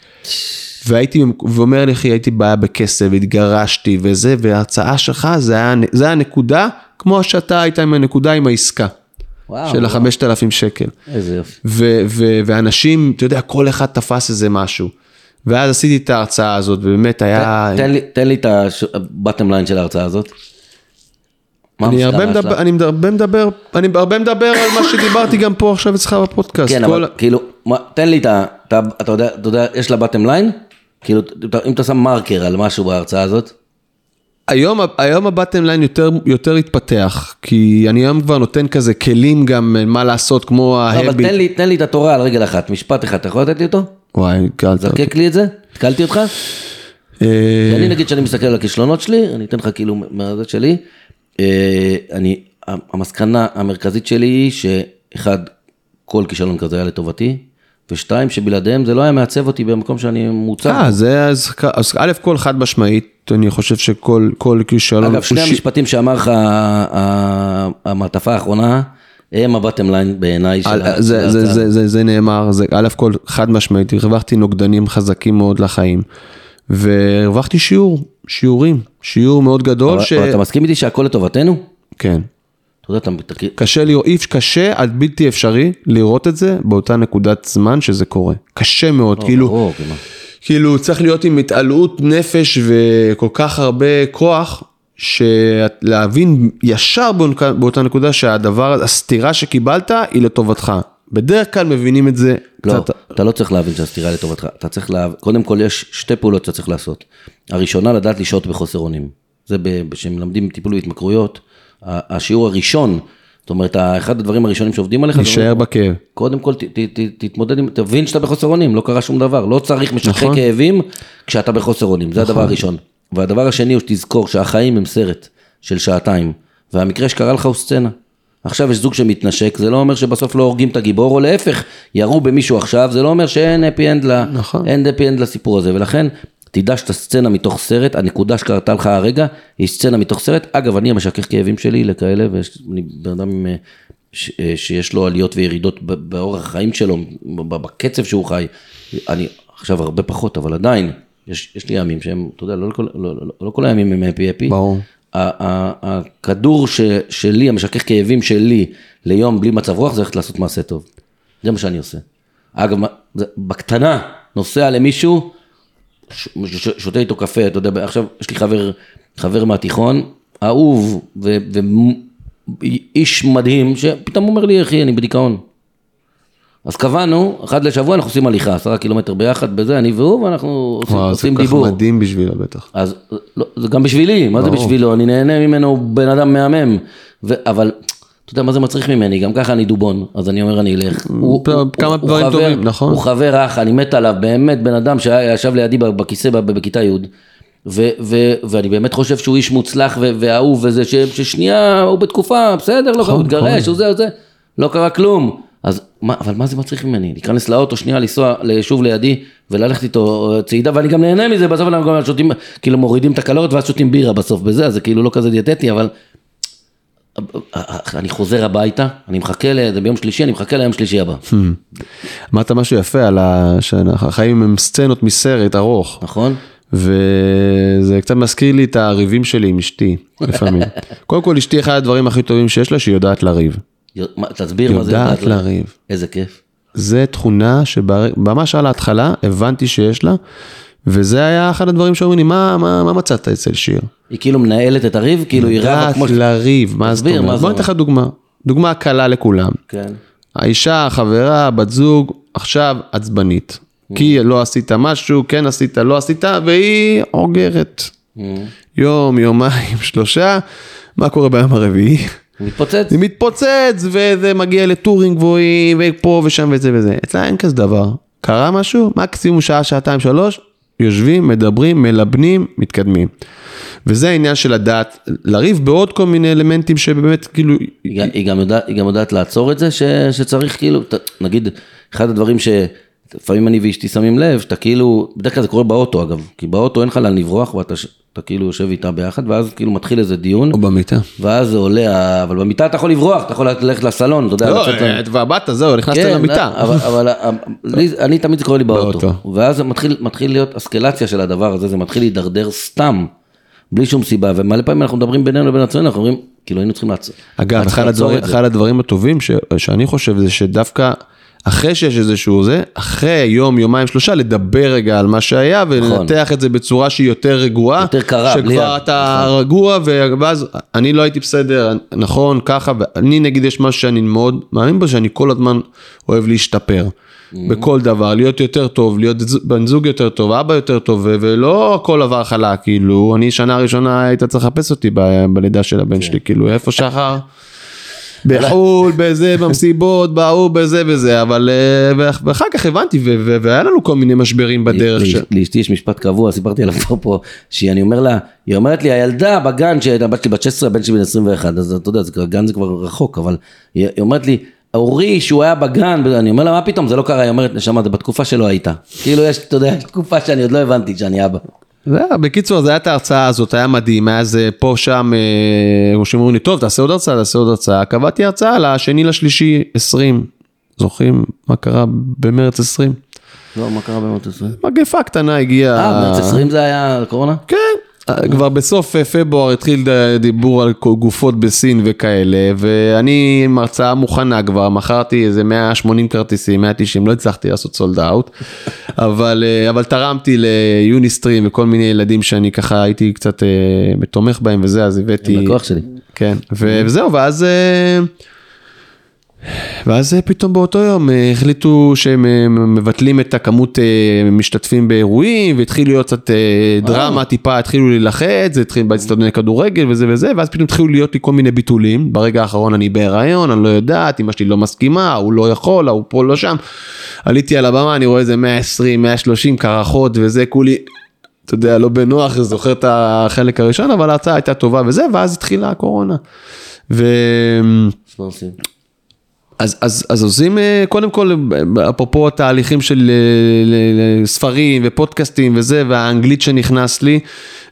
והייתי, ואומר לי, אחי, הייתי בעיה בכסף, התגרשתי וזה, וההרצאה שלך, זה היה, זה היה הנקודה, כמו שאתה היית עם הנקודה עם העסקה. וואו, של וואו. החמשת אלפים שקל. איזה יופי. ו- ו- ואנשים, אתה יודע, כל אחד תפס איזה משהו. ואז עשיתי את ההרצאה הזאת, ובאמת היה... תן לי- תן לי את ה bottom line של ההרצאה הזאת. אני הרבה מדבר? אני הרבה מדבר, אני הרבה מדבר על מה שדיברתי גם פה עכשיו אצלך בפודקאסט. כן, כל- אבל כאילו, מה- תן לי את ה... אתה אתה יודע, אתה יודע, יש לה bottom line? כאילו, אם אתה שם מרקר על משהו בהרצאה הזאת, היום, היום ה bottom line יותר, יותר התפתח, כי אני היום כבר נותן כזה כלים גם מה לעשות, כמו לא, אבל ההביט. תן לי- תן לי את התורה על רגל אחת, משפט אחד, אתה יכול לתת לי אותו? וואי, קלת. זקק לי את זה? התקלתי אותך? אה, אני נגיד שאני מסתכל על הכישלונות שלי, אני אתן לך כאילו מהזה שלי. אה, אני, המסקנה המרכזית שלי היא שאחד, כל כישלון כזה היה לטובתי, ושתיים, שבלעדיהם זה לא היה מעצב אותי במקום שאני מוצב. אה, זה, אז, אז א' כל חד משמעית, אני חושב שכל כל כישלון, אגב, שני ש- המשפטים שאמר לך המעטפה האחרונה, הם הבטם ליין בעיניי של ה- זה, זה. זה, זה, זה נאמר, זה א' כל חד משמעית, הרווחתי נוגדנים חזקים מאוד לחיים, והרווחתי שיעור, שיעורים, שיעור מאוד גדול, אבל ש... אבל אתה מסכים איתי שהכל לטובתנו? כן. אתה יודע, אתה מתקי- קשה לראות, אי קשה עד בלתי אפשרי לראות את זה באותה נקודת זמן שזה קורה. קשה מאוד, כאילו, ברור, כאילו. כאילו צריך להיות עם התעלות נפש וכל כך הרבה כוח, שלהבין ישר באותה- נקודה שהדבר, הסתירה שקיבלת היא לטובתך. בדרך כלל מבינים את זה לא, קצת, אתה לא צריך להבין שהסתירה לטובתך, אתה צריך להבין, קודם כל יש שתי פעולות שאתה צריך לעשות. הראשונה, לדעת לשהות בחוסר אונים. זה ב- כשמלמדים טיפול בהתמכרויות, השיעור הראשון, זאת אומרת, אחד הדברים הראשונים שעובדים עליך, להישאר בכאב. קודם כל ת, ת, ת, תתמודד עם, תבין שאתה בחוסר אונים, לא קרה שום דבר, לא צריך משככי נכון. כאבים כשאתה בחוסר אונים, זה הדבר הראשון. והדבר השני הוא שתזכור שהחיים הם סרט של שעתיים, והמקרה שקרה לך הוא סצנה. עכשיו יש זוג שמתנשק, זה לא אומר שבסוף לא הורגים את הגיבור, או להפך, ירו במישהו עכשיו, זה לא אומר שאין הפי אנד, ל... נכון. אין הפי אנד לסיפור הזה, ולכן תדע שאתה סצנה מתוך סרט, הנקודה שקרתה לך הרגע, היא סצנה מתוך סרט. אגב, אני המשכך כאבים שלי לכאלה, ואני בן אדם עם, אה, ש, אה, שיש לו עליות וירידות באורח החיים שלו, בקצב שהוא חי. אני עכשיו הרבה פחות, אבל עדיין, יש, יש לי ימים שהם, אתה יודע, לא כל, לא, לא, לא כל הימים הם הפי הפי. ברור. הכדור ש, שלי, המשכך כאבים שלי ליום בלי מצב רוח, זה ללכת לעשות מעשה טוב. זה מה שאני עושה. אגב, בקטנה, נוסע למישהו, שותה איתו קפה, אתה יודע, עכשיו יש לי חבר, חבר מהתיכון, אהוב ואיש מדהים, שפתאום אומר לי, אחי, אני בדיכאון. אז קבענו, אחת לשבוע אנחנו עושים הליכה, עשרה קילומטר ביחד בזה, אני והוא, ואנחנו עושים, וואו, זה עושים כל כך דיבור. מדהים בשבילו בטח. אז לא, זה גם בשבילי, מה זה ברור. בשבילו? אני נהנה ממנו, בן אדם מהמם. ו, אבל, אתה יודע מה זה מצריך ממני? גם ככה אני דובון, אז אני אומר אני אלך. הוא, טוב, הוא- כמה הוא דברים טובים, נכון. הוא חבר אח, אני מת עליו, באמת בן אדם שישב לידי בכיסא בכיתה י'. ו- ו- ואני באמת חושב שהוא איש מוצלח ואהוב וזה, ש- ששנייה הוא בתקופה, בסדר, לא, הוא התגרש, הוא זה, הוא זה, לא קרה כלום. אז מה, אבל מה זה מצריך ממני? להיכנס לאוטו, שנייה לנסוע ליישוב לידי וללכת איתו אה, צעידה, ואני גם נהנה מזה, בסוף אנחנו גם שותים, כאילו מורידים את הקלוריות ואז שותים בירה בסוף בזה, אז זה כאילו לא כזה דיאטטי, אבל אני חוזר הביתה, אני מחכה, זה ביום שלישי, אני מחכה ליום שלישי הבא, אמרת משהו יפה על ה- שהחיים הם סצנות מסרט ארוך. נכון? וזה קצת מזכיר לי את הריבים שלי עם אשתי, לפעמים. [LAUGHS] קודם כל, אשתי אחד הדברים הכי טובים שיש לה, שהיא יודעת לריב. תסביר מה זה יודעת לריב. איזה כיף. זה תכונה שממש על ההתחלה הבנתי שיש לה, וזה היה אחד הדברים שאומרים לי, מה, מה, מה מצאת אצל שיר? היא כאילו מנהלת את הריב, כאילו היא רבה יודעת כמו... ש- לריב, מה זאת אומרת? בוא ניתן לך דוגמה. דוגמה קלה לכולם. כן. האישה, חברה, בת זוג, עכשיו עצבנית. כי לא עשית משהו, כן עשית, לא עשית, והיא אוגרת. יום, יומיים, [LAUGHS] שלושה, מה קורה ביום הרביעי? מתפוצץ. זה מתפוצץ, וזה מגיע לטורים גבוהים, ופה ושם וזה וזה. אצלה אין כזה דבר. קרה משהו, מקסימום שעה, שעתיים, שלוש, יושבים, מדברים, מלבנים, מתקדמים. וזה העניין של הדעת, לריב בעוד כל מיני אלמנטים שבאמת כאילו, היא היא גם יודעת- היא גם יודעת לעצור את זה, ש- שצריך כאילו, ת- נגיד, אחד הדברים שלפעמים אני ואשתי שמים לב, שאתה כאילו, בדרך כלל זה קורה באוטו אגב, כי באוטו אין לך לאן לברוח, ואתה אתה כאילו יושב איתה ביחד, ואז כאילו מתחיל איזה דיון, או במיטה. ואז זה עולה, אבל במיטה אתה יכול לברוח, אתה יכול ללכת לסלון, אתה יודע, לא, לצאת ובאת, זהו, נכנסת כן, למיטה. אבל, אבל ה- לי, אני תמיד זה קורה לי באוטו, באוטו. ואז מתחיל, מתחיל להיות אסקלציה של הדבר הזה, זה מתחיל להידרדר סתם, בלי שום סיבה, ומלא פעמים אנחנו מדברים בינינו לבין עצמנו, אנחנו אומרים, כאילו היינו צריכים לעצור. אגב, אחד הדברים, הדברים הטובים ש, שאני חושב זה שדווקא אחרי שיש איזשהו זה, אחרי יום, יומיים, שלושה, לדבר רגע על מה שהיה ולנתח את זה בצורה שהיא יותר רגועה. נכון. יותר קרה, בלי שכבר אתה רגוע, ואז אני לא הייתי בסדר, נכון, ככה, ואני נגיד יש משהו שאני מאוד מאמין בו, שאני כל הזמן אוהב להשתפר. Mm-hmm. בכל דבר, להיות יותר טוב, להיות בן זוג יותר טוב, אבא יותר טוב, ולא הכל עבר חלק, כאילו, אני שנה ראשונה היית צריך לחפש אותי ב- בלידה של כן. הבן שלי, כאילו, איפה שחר? בחו"ל, בזה, במסיבות, בהוא, בזה וזה, אבל אה, ואח- ואחר כך הבנתי, והיה לנו כל מיני משברים בדרך. לאשתי יש משפט קבוע, סיפרתי עליו פה, פה, שאני אומר לה, היא אומרת לי, הילדה בגן, שהבת שלי בת 16, הבן שלי בן 21, אז אתה יודע, גן זה כבר רחוק, אבל היא, היא אומרת לי, אורי, שהוא היה בגן, אני אומר לה, מה פתאום, זה לא קרה, היא אומרת, נשמה, זה בתקופה שלא היית. כאילו, יש, אתה יודע, יש תקופה שאני עוד לא הבנתי שאני אבא. בקיצור, זה היה את ההרצאה הזאת, היה מדהים, היה איזה פה, שם, אה, כמו שאומרים לי, טוב, תעשה עוד הרצאה, תעשה עוד הרצאה. קבעתי הרצאה לשני לשלישי 20. זוכרים מה קרה במרץ 20? לא, מה קרה במאות עשרים? מגפה קטנה הגיעה. אה, מרץ 20 זה היה קורונה? כן, כבר בסוף אה, פברואר התחיל ד- דיבור על גופות בסין וכאלה, ואני עם הרצאה מוכנה כבר, מכרתי איזה 180 כרטיסים, 190, לא הצלחתי לעשות סולד אאוט, [LAUGHS] אבל, אה, אבל תרמתי ליוניסטרים וכל מיני ילדים שאני ככה הייתי קצת אה, תומך בהם וזה, אז הבאתי... הם לקוח שלי. כן, וזהו, ואז... ואז אה, פתאום באותו יום אה, החליטו שהם אה, מבטלים את הכמות משתתפים באירועים והתחיל להיות קצת דרמה טיפה התחילו להילחץ, זה התחיל באצטדיוני כדורגל וזה וזה ואז פתאום התחילו להיות לי כל מיני ביטולים, ברגע האחרון אני בהיריון, אני לא יודעת, אמא שלי לא מסכימה, הוא לא יכול, הוא פה לא שם, עליתי על הבמה, אני רואה איזה 120, 130 קרחות וזה כולי. אתה יודע, לא בנוח, זוכר את החלק הראשון, אבל ההרצאה הייתה טובה וזה, ואז התחילה הקורונה. ו... אז מה? אז, אז, עושים אה, קודם כל אפרופו התהליכים של אה, ספרים ופודקאסטים וזה והאנגלית שנכנס לי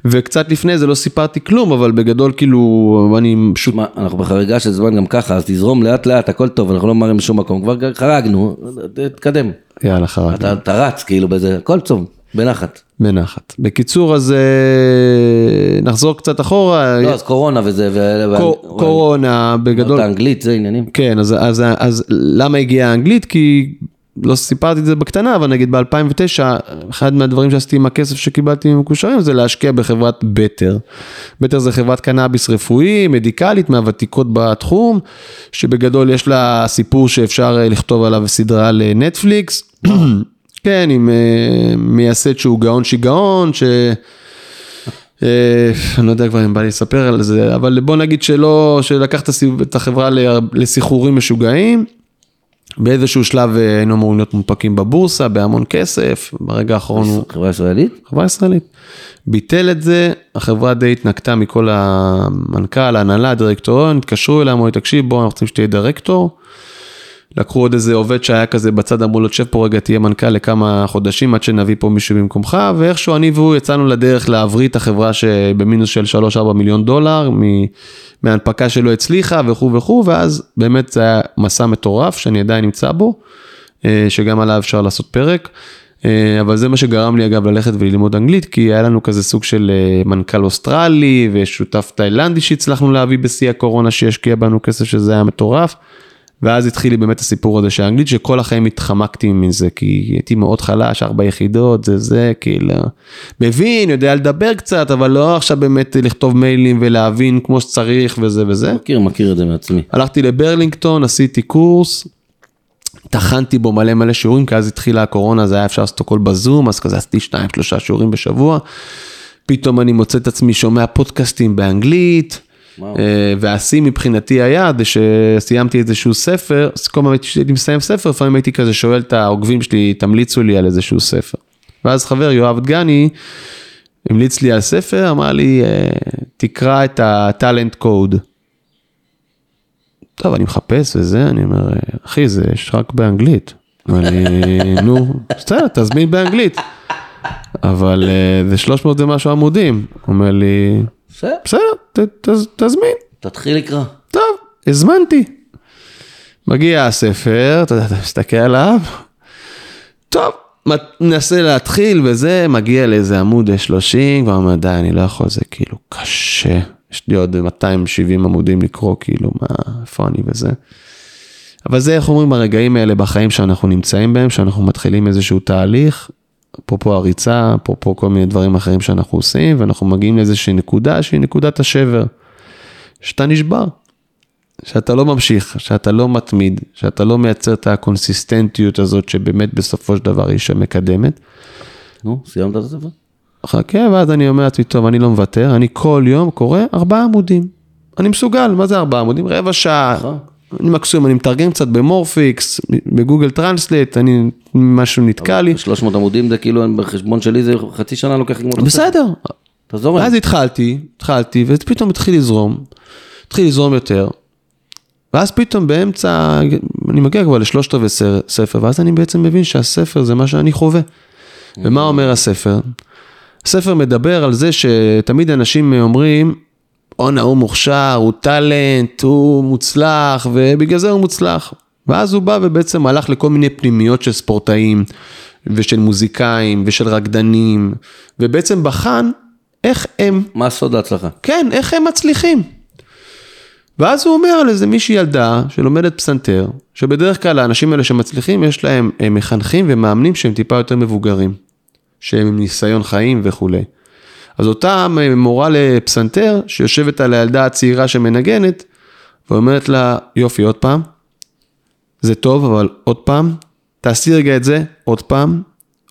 וקצת לפני זה לא סיפרתי כלום אבל בגדול כאילו אני פשוט שמע, אנחנו בחריגה של זמן גם ככה, אז תזרום לאט לאט, הכל טוב, אנחנו לא ממהרים לשום מקום, כבר חרגנו, תתקדם. יאללה חרג אתה אתה רץ כאילו בזה, הכל טוב, בנחת. בנחת. בקיצור אז אה, נחזור קצת אחורה לא, אז קורונה וזה, ו... ו- קורונה בגדול את האנגלית, זה עניינים. כן, אז, אז, אז למה הגיעה האנגלית? כי לא סיפרתי את זה בקטנה, אבל נגיד ב-2009, אחד מהדברים שעשיתי עם הכסף שקיבלתי ממקושרים זה להשקיע בחברת בטר. בטר זה חברת קנאביס רפואי, מדיקלית, מהוותיקות בתחום, שבגדול יש לה סיפור שאפשר אה, לכתוב עליו סדרה לנטפליקס. [CLEARS THROAT] כן, עם אה, מייסד שהוא גאון שיגעון, ש... אה, אני לא יודע כבר אם בא לי לספר על זה, אבל בוא נגיד שלא, שלקח את החברה לסחרורים משוגעים. באיזשהו שלב אה, היינו אמורים להיות מונפקים בבורסה בהמון כסף, ברגע האחרון הוא חברה ישראלית? חברה ישראלית. ביטל את זה, החברה די התנקתה מכל המנכ"ל, ההנהלה, הדירקטוריון, התקשרו אליי, אמרו לי, תקשיב, בוא, אנחנו רוצים שתהיה דירקטור. לקחו עוד איזה עובד שהיה כזה בצד, אמרו לו, תשב פה רגע, תהיה מנכ"ל לכמה חודשים עד שנביא פה מישהו במקומך, ואיכשהו אני והוא יצאנו לדרך להבריא את החברה שבמינוס של 3-4 מיליון דולר, מהנפקה שלא הצליחה וכו' וכו', ואז באמת זה היה מסע מטורף שאני עדיין נמצא בו, אה, שגם עליו אפשר לעשות פרק. אה, אבל זה מה שגרם לי אגב ללכת וללמוד אנגלית, כי היה לנו כזה סוג של אה, מנכ"ל אוסטרלי ושותף תאילנדי שהצלחנו להביא בשיא הקורונה שישקיע בנו כסף שזה היה מטורף. ואז התחיל לי באמת הסיפור הזה של האנגלית, שכל החיים התחמקתי מזה, כי הייתי מאוד חלש, ארבע יחידות, זה זה, כאילו, מבין, יודע לדבר קצת, אבל לא עכשיו באמת לכתוב מיילים ולהבין כמו שצריך וזה וזה. מכיר, מכיר את זה מעצמי. הלכתי לברלינגטון, עשיתי קורס, טחנתי בו מלא מלא שיעורים, כי אז התחילה הקורונה, זה היה אפשר לעשות הכל בזום, אז כזה עשיתי שניים, שלושה שיעורים בשבוע. פתאום אני מוצא את עצמי שומע פודקאסטים באנגלית, והשיא מבחינתי היה זה שסיימתי איזשהו ספר, כל פעם שהייתי מסיים ספר, לפעמים הייתי כזה שואל את העוקבים שלי, תמליצו לי על איזשהו ספר. ואז חבר, יואב דגני, המליץ לי על ספר, אמר לי, אה, תקרא את הטאלנט קוד. טוב, אני מחפש וזה, אני אומר, אחי, זה יש רק באנגלית. לי, נו, בסדר, תזמין באנגלית. אבל אה, זה 300 ומשהו עמודים. אומר לי, בסדר, תזמין. תתחיל לקרוא. טוב, הזמנתי. מגיע הספר, אתה יודע, אתה מסתכל עליו, טוב, מנסה להתחיל וזה, מגיע לאיזה עמוד 30, כבר אומר, די, אני לא יכול, זה כאילו קשה. יש לי עוד 270 עמודים לקרוא, כאילו, מה, איפה אני וזה. אבל זה, איך אומרים, הרגעים האלה בחיים שאנחנו נמצאים בהם, שאנחנו מתחילים איזשהו תהליך, אפרופו הריצה, אפרופו כל מיני דברים אחרים שאנחנו עושים, ואנחנו מגיעים לאיזושהי נקודה שהיא נקודת השבר. שאתה נשבר, שאתה לא ממשיך, שאתה לא מתמיד, שאתה לא מייצר את הקונסיסטנטיות הזאת שבאמת בסופו של דבר היא שמקדמת. נו, סיימת את הספר? חכה, ואז אני אומר לעצמי, טוב, אני לא מוותר, אני כל יום קורא ארבעה עמודים. אני מסוגל, מה זה ארבעה עמודים? רבע שעה. אני מקסימום, אני מתרגם קצת במורפיקס, ב Google Translate, אני, משהו נתקע לי. 300 עמודים זה כאילו, בחשבון שלי זה חצי שנה לוקח לגמור את הספר. בסדר, תעזור לי. התחלתי, התחלתי, ופתאום התחיל לזרום, התחיל לזרום יותר. ואז פתאום באמצע, אני מגיע כבר לשלושת רבעי ספר, ואז אני בעצם מבין שהספר זה מה שאני חווה. ומה אומר הספר? הספר מדבר על זה שתמיד אנשים אומרים, אונה הוא מוכשר, הוא טאלנט, הוא מוצלח, ובגלל זה הוא מוצלח. ואז הוא בא ובעצם הלך לכל מיני פנימיות של ספורטאים, ושל מוזיקאים, ושל רקדנים, ובעצם בחן איך הם, מה סוד ההצלחה? כן, איך הם מצליחים. ואז הוא אומר על איזה מישהי ילדה שלומדת פסנתר, שבדרך כלל האנשים האלה שמצליחים, יש להם אה, מחנכים ומאמנים שהם טיפה יותר מבוגרים, שהם עם ניסיון חיים וכולי. אז אותה מורה לפסנתר, שיושבת על הילדה הצעירה שמנגנת, ואומרת לה, יופי, עוד פעם, זה טוב, אבל עוד פעם, תעשי רגע את זה, עוד פעם,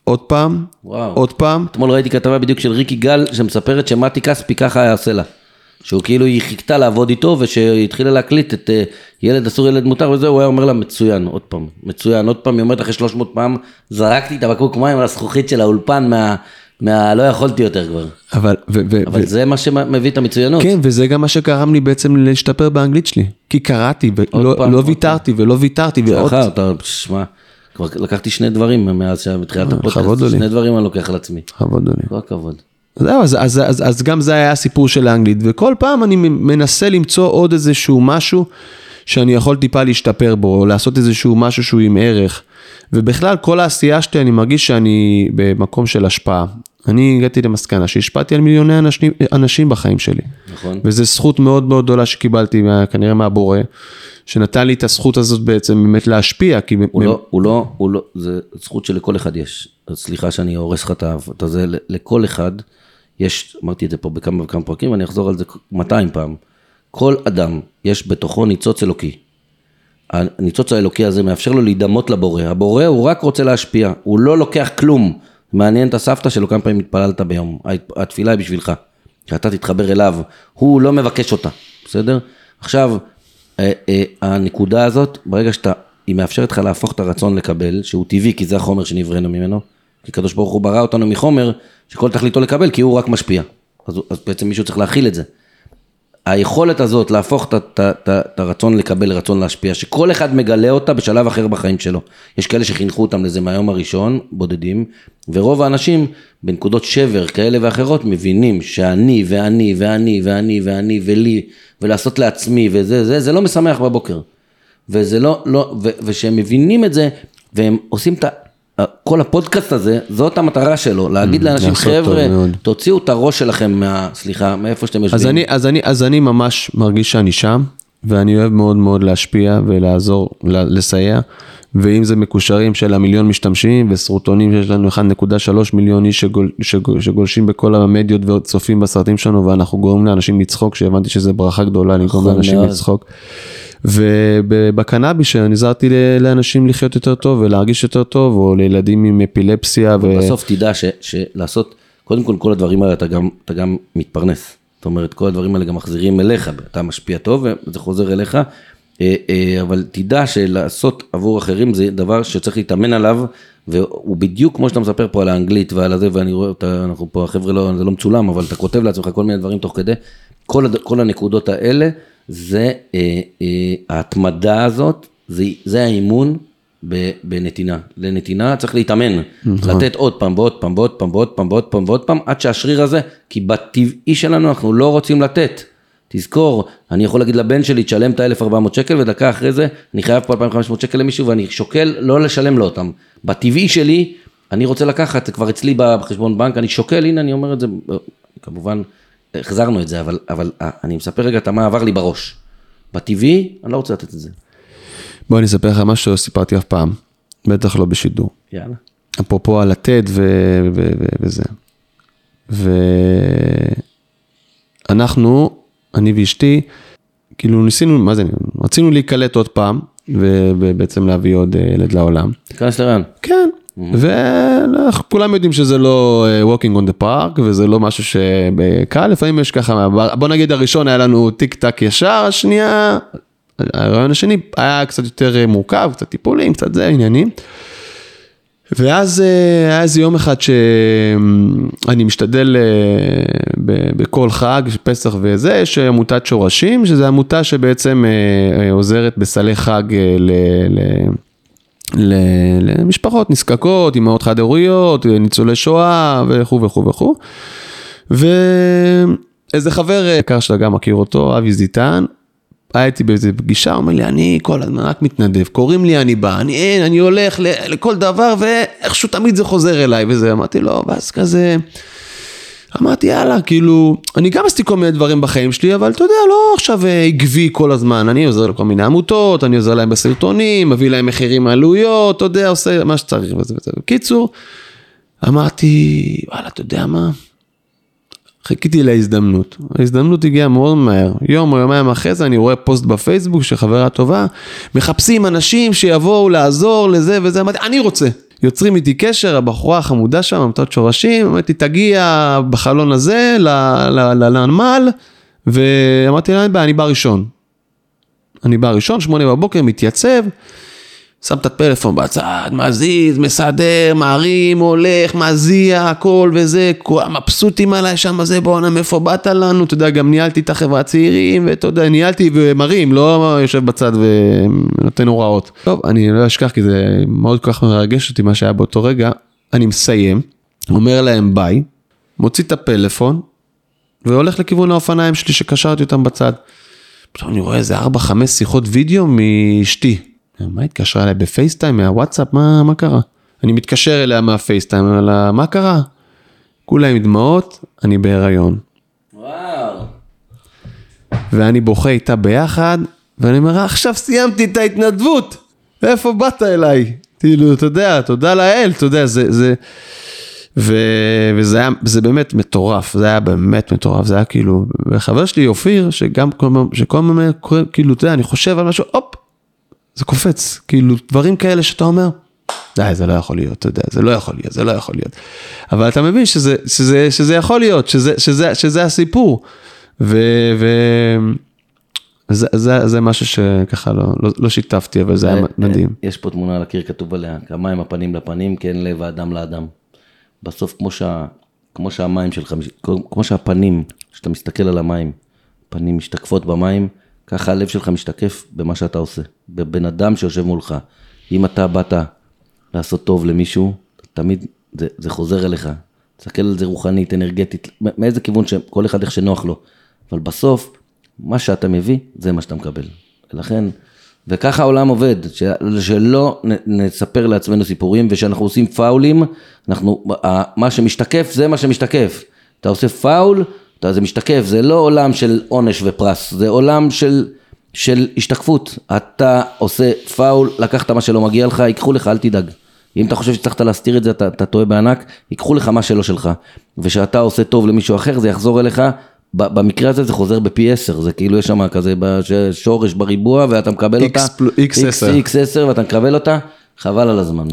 עוד פעם, וואו. עוד פעם. אתמול ראיתי כתבה בדיוק של ריקי גל, שמספרת שמתי כספי ככה היה עושה לה. שהוא כאילו, היא חיכתה לעבוד איתו, ושהיא התחילה להקליט את אה, ילד אסור, ילד מותר וזה, הוא היה אומר לה, מצוין, עוד פעם, מצוין, עוד פעם, היא אומרת אחרי 300 פעם, זרקתי את הבקבוק מים על הזכוכית של האולפן, מה, מה, לא יכולתי יותר כבר. אבל, ו, ו, אבל ו, זה מה שמביא את המצוינות. כן, וזה גם מה שגרם לי בעצם להשתפר באנגלית שלי. כי קראתי, ולא פעם, לא ויתרתי ולא ויתרתי. ועוד... אחר, אתה, שמע, כבר לקחתי שני דברים מאז שמתחילת לכבוד הפודקאסט. שני דברים אני לוקח על עצמי. כבוד לי. כל הכבוד. זהו, אז, אז, אז, אז גם זה היה הסיפור של האנגלית, וכל פעם אני מנסה למצוא עוד איזשהו משהו שאני יכול טיפה להשתפר בו, או לעשות איזשהו משהו שהוא עם ערך. ובכלל, כל העשייה שלי, אני מרגיש שאני במקום של השפעה. אני הגעתי למסקנה שהשפעתי על מיליוני אנשים, אנשים בחיים שלי. נכון. וזו זכות מאוד מאוד גדולה שקיבלתי, מה- כנראה מהבורא, שנתן לי את הזכות הזאת בעצם באמת להשפיע, כי... הוא לא, הוא לא, הוא לא, זה זכות שלכל אחד יש. סליחה שאני הורס לך את ה... את הזה, ל- לכל אחד יש, אמרתי את זה פה בכמה וכמה פרקים, ואני אחזור על זה 200 פעם. כל אדם, יש בתוכו ניצוץ אלוקי. הניצוץ האלוקי הזה מאפשר לו להידמות לבורא. הבורא הוא רק רוצה להשפיע, הוא לא לוקח כלום. מעניין את הסבתא שלו כמה פעמים התפללת ביום. התפילה היא בשבילך, שאתה תתחבר אליו, הוא לא מבקש אותה, בסדר? עכשיו, אה, אה, הנקודה הזאת, ברגע שאתה, היא מאפשרת לך להפוך את הרצון לקבל, שהוא טבעי, כי זה החומר שנבראנו ממנו, כי הקדוש ברוך הוא ברא אותנו מחומר שכל תכליתו לקבל, כי הוא רק משפיע. אז, אז בעצם מישהו צריך להכיל את זה. היכולת הזאת להפוך את הרצון לקבל לרצון להשפיע, שכל אחד מגלה אותה בשלב אחר בחיים שלו. יש כאלה שחינכו אותם לזה מהיום הראשון, בודדים, ורוב האנשים בנקודות שבר כאלה ואחרות מבינים שאני ואני ואני ואני ואני ולי, ולעשות לעצמי וזה, זה, זה לא משמח בבוקר. וזה לא, לא, ו, ושהם מבינים את זה, והם עושים את. כל הפודקאסט הזה, זאת המטרה שלו, להגיד לאנשים, לעשות טוב חבר'ה, מאוד." תוציאו את הראש שלכם מה... סליחה, מאיפה שאתם יושבים. אז אני, אז, אני, אז אני ממש מרגיש שאני שם, ואני אוהב מאוד מאוד להשפיע ולעזור, לסייע, ואם זה מקושרים של המיליון משתמשים וסרוטונים שיש לנו 1.3 מיליון איש שגול, שגול, שגולשים בכל המדיות וצופים בסרטים שלנו, ואנחנו גורמים לאנשים לצחוק, שהבנתי שזה ברכה גדולה לגרום נכון לאנשים. לצחוק. ובקנאביס עזרתי לאנשים לחיות יותר טוב ולהרגיש יותר טוב, או לילדים עם אפילפסיה. ו... בסוף תדע שלעשות, קודם כל כל הדברים האלה אתה גם, אתה גם מתפרנס. זאת אומרת, כל הדברים האלה גם מחזירים אליך, אתה משפיע טוב וזה חוזר אליך, אה, אה, אבל תדע שלעשות עבור אחרים זה דבר שצריך להתאמן עליו, והוא בדיוק כמו שאתה מספר פה על האנגלית ועל הזה, ואני רואה אותה, אנחנו פה, החבר'ה לא, זה לא מצולם, אבל אתה כותב לעצמך כל מיני דברים תוך כדי, כל, כל הנקודות האלה, זה אה, אה, ההתמדה הזאת, זה, זה האימון בנתינה. לנתינה צריך להתאמן, לתת עוד פעם ועוד פעם ועוד פעם ועוד פעם ועוד פעם ועוד פעם, עד שהשריר הזה, כי בטבעי שלנו אנחנו לא רוצים לתת. תזכור, אני יכול להגיד לבן שלי, תשלם את ה-1400 שקל, ודקה אחרי זה, אני חייב פה 2500 שקל למישהו, ואני שוקל לא לשלם לו אותם. בטבעי שלי, אני רוצה לקחת, זה כבר אצלי בחשבון בנק, אני שוקל, הנה אני אומר את זה, כמובן, החזרנו את זה, אבל, אבל אה, אני מספר רגע את מה עבר לי בראש. בטבעי, אני לא רוצה לתת את זה. בוא אני אספר לך משהו שלא סיפרתי אף פעם, בטח לא בשידור. יאללה. אפרופו הלתת ו- ו- ו- וזה. ואנחנו, אני ואשתי, כאילו ניסינו, מה זה, רצינו להיקלט עוד פעם, ובעצם להביא עוד אה, ילד לעולם. תיכנס לרעיון. כן, וכולם יודעים שזה לא אה, walking on the park, וזה לא משהו שקל, לפעמים יש ככה, בוא נגיד הראשון היה לנו טיק טק ישר, השנייה, הרעיון השני היה קצת יותר מורכב, קצת טיפולים, קצת זה, עניינים. ואז אה, היה איזה יום אחד שאני משתדל אה, בכל חג, פסח וזה, יש עמותת שורשים, שזו עמותה שבעצם עוזרת בסלי חג ל... למשפחות נזקקות, אימהות חד-הוריות, ניצולי שואה וכו' וכו' וכו'. ואיזה חבר יקר שאתה גם מכיר אותו, אבי זיטן, היה איתי באיזה פגישה, הוא אומר לי, אני כל הזמן רק מתנדב, קוראים לי, אני בא, אני אין, אני הולך לכל דבר, ואיכשהו תמיד זה חוזר אליי וזה, אמרתי לו, ואז כזה, אמרתי, יאללה, כאילו, אני גם עשיתי כל מיני דברים בחיים שלי, אבל אתה יודע, לא עכשיו אה, עקבי כל הזמן, אני עוזר לכל מיני עמותות, אני עוזר להם בסרטונים, מביא להם מחירים עלויות, אתה יודע, עושה מה שצריך וזה וזה. בקיצור, אמרתי, וואלה, אתה יודע מה? חיכיתי להזדמנות. ההזדמנות הגיעה מאוד מהר. יום או יומיים אחרי זה אני רואה פוסט בפייסבוק של חברה טובה, מחפשים אנשים שיבואו לעזור לזה וזה, אמרתי, אני רוצה. יוצרים איתי קשר, הבחורה החמודה שם, עמותות שורשים, אמרתי, תגיע בחלון הזה לנמל, ואמרתי לה, אין בעיה, אני בא ראשון. אני בא ראשון, שמונה בבוקר, מתייצב, שם את הפלאפון בצד, מזיז, מסדר, מערים, הולך, מזיע, הכל וזה, כולם מבסוטים עליי שם, זה בואנה, מאיפה באת לנו, אתה יודע, גם ניהלתי את החברה הצעירים, ואתה יודע, ניהלתי ומרים, לא יושב בצד ונותן הוראות. טוב, אני לא אשכח, כי זה מאוד כל כך מרגש אותי מה שהיה באותו רגע, אני מסיים, אומר להם ביי, מוציא את הפלאפון, והולך לכיוון האופניים שלי שקשרתי אותם בצד. פתאום אני רואה איזה 4-5 שיחות וידאו מאשתי. מה התקשרה אליי בפייסטיים, מהוואטסאפ, מה, מה קרה? אני מתקשר אליה מהפייסטיים, אומר לה, מה קרה? כולה עם דמעות, אני בהיריון. וואו. ואני בוכה איתה ביחד, ואני אומר, "אה, עכשיו סיימתי את ההתנדבות, איפה באת אליי? כאילו, אתה יודע, תודה לאל, אתה יודע, זה, זה, ו, וזה היה, זה באמת מטורף, זה היה באמת מטורף, זה היה כאילו, וחבר שלי אופיר, שגם כל הזמן, שכל הזמן כאילו, אתה יודע, אני חושב על משהו, הופ, זה קופץ, כאילו, דברים כאלה שאתה אומר, די, זה לא יכול להיות, אתה יודע, זה לא יכול להיות, זה לא יכול להיות. אבל אתה מבין שזה, שזה, שזה יכול להיות, שזה, שזה, שזה הסיפור. ו... ו... זה, זה, זה משהו שככה לא, לא, לא שיתפתי, אבל זה היה מדהים. יש פה תמונה על הקיר, כתוב עליה, כמים הפנים לפנים, כן לב האדם לאדם. בסוף, כמו, שה, כמו שהמים שלך, כמו שהפנים, כשאתה מסתכל על המים, פנים משתקפות במים, ככה הלב שלך משתקף במה שאתה עושה, בבן אדם שיושב מולך. אם אתה באת לעשות טוב למישהו, תמיד זה, זה חוזר אליך. תסתכל על זה רוחנית, אנרגטית, מאיזה כיוון שכל אחד איך שנוח לו. אבל בסוף, מה שאתה מביא, זה מה שאתה מקבל. ולכן, וככה העולם עובד, שלא נספר לעצמנו סיפורים, ושאנחנו עושים פאולים, אנחנו, מה שמשתקף זה מה שמשתקף. אתה עושה פאול, אתה, זה משתקף, זה לא עולם של עונש ופרס, זה עולם של, של השתקפות. אתה עושה פאול, לקחת מה שלא מגיע לך, ייקחו לך, אל תדאג. אם אתה חושב שצריכת להסתיר את זה, אתה, אתה טועה בענק, ייקחו לך מה שלא שלך. וכשאתה עושה טוב למישהו אחר, זה יחזור אליך במקרה הזה זה חוזר בפי 10, זה כאילו יש שם כזה שורש בריבוע ואתה מקבל X אותה, פל- X10. X10 ואתה מקבל אותה, חבל על הזמן.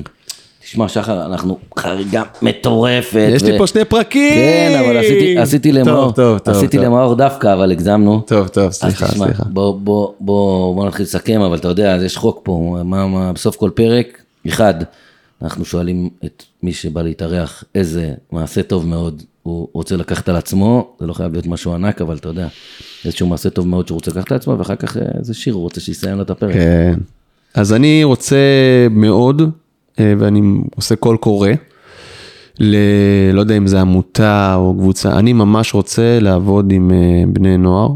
תשמע שחר, אנחנו חריגה מטורפת. יש לי ו- פה שני פרקים! כן, אבל עשיתי, עשיתי למאור, טוב, טוב. עשיתי טוב. למאור דווקא, אבל הגזמנו. טוב, טוב, סליחה, אז תשמע, סליחה. בוא, בוא, בוא, בוא נתחיל לסכם, אבל אתה יודע, יש חוק פה, מה, מה, בסוף כל פרק, אחד, אנחנו שואלים את מי שבא להתארח איזה מעשה טוב מאוד הוא רוצה לקחת על עצמו, זה לא חייב להיות משהו ענק, אבל אתה יודע, איזשהו מעשה טוב מאוד שהוא רוצה לקחת על עצמו, ואחר כך אה, איזה שיר הוא רוצה שיסיים לו את הפרק. כן. אז אני רוצה מאוד, ואני עושה קול קורא, ל... לא יודע אם זה עמותה או קבוצה, אני ממש רוצה לעבוד עם אה, בני נוער,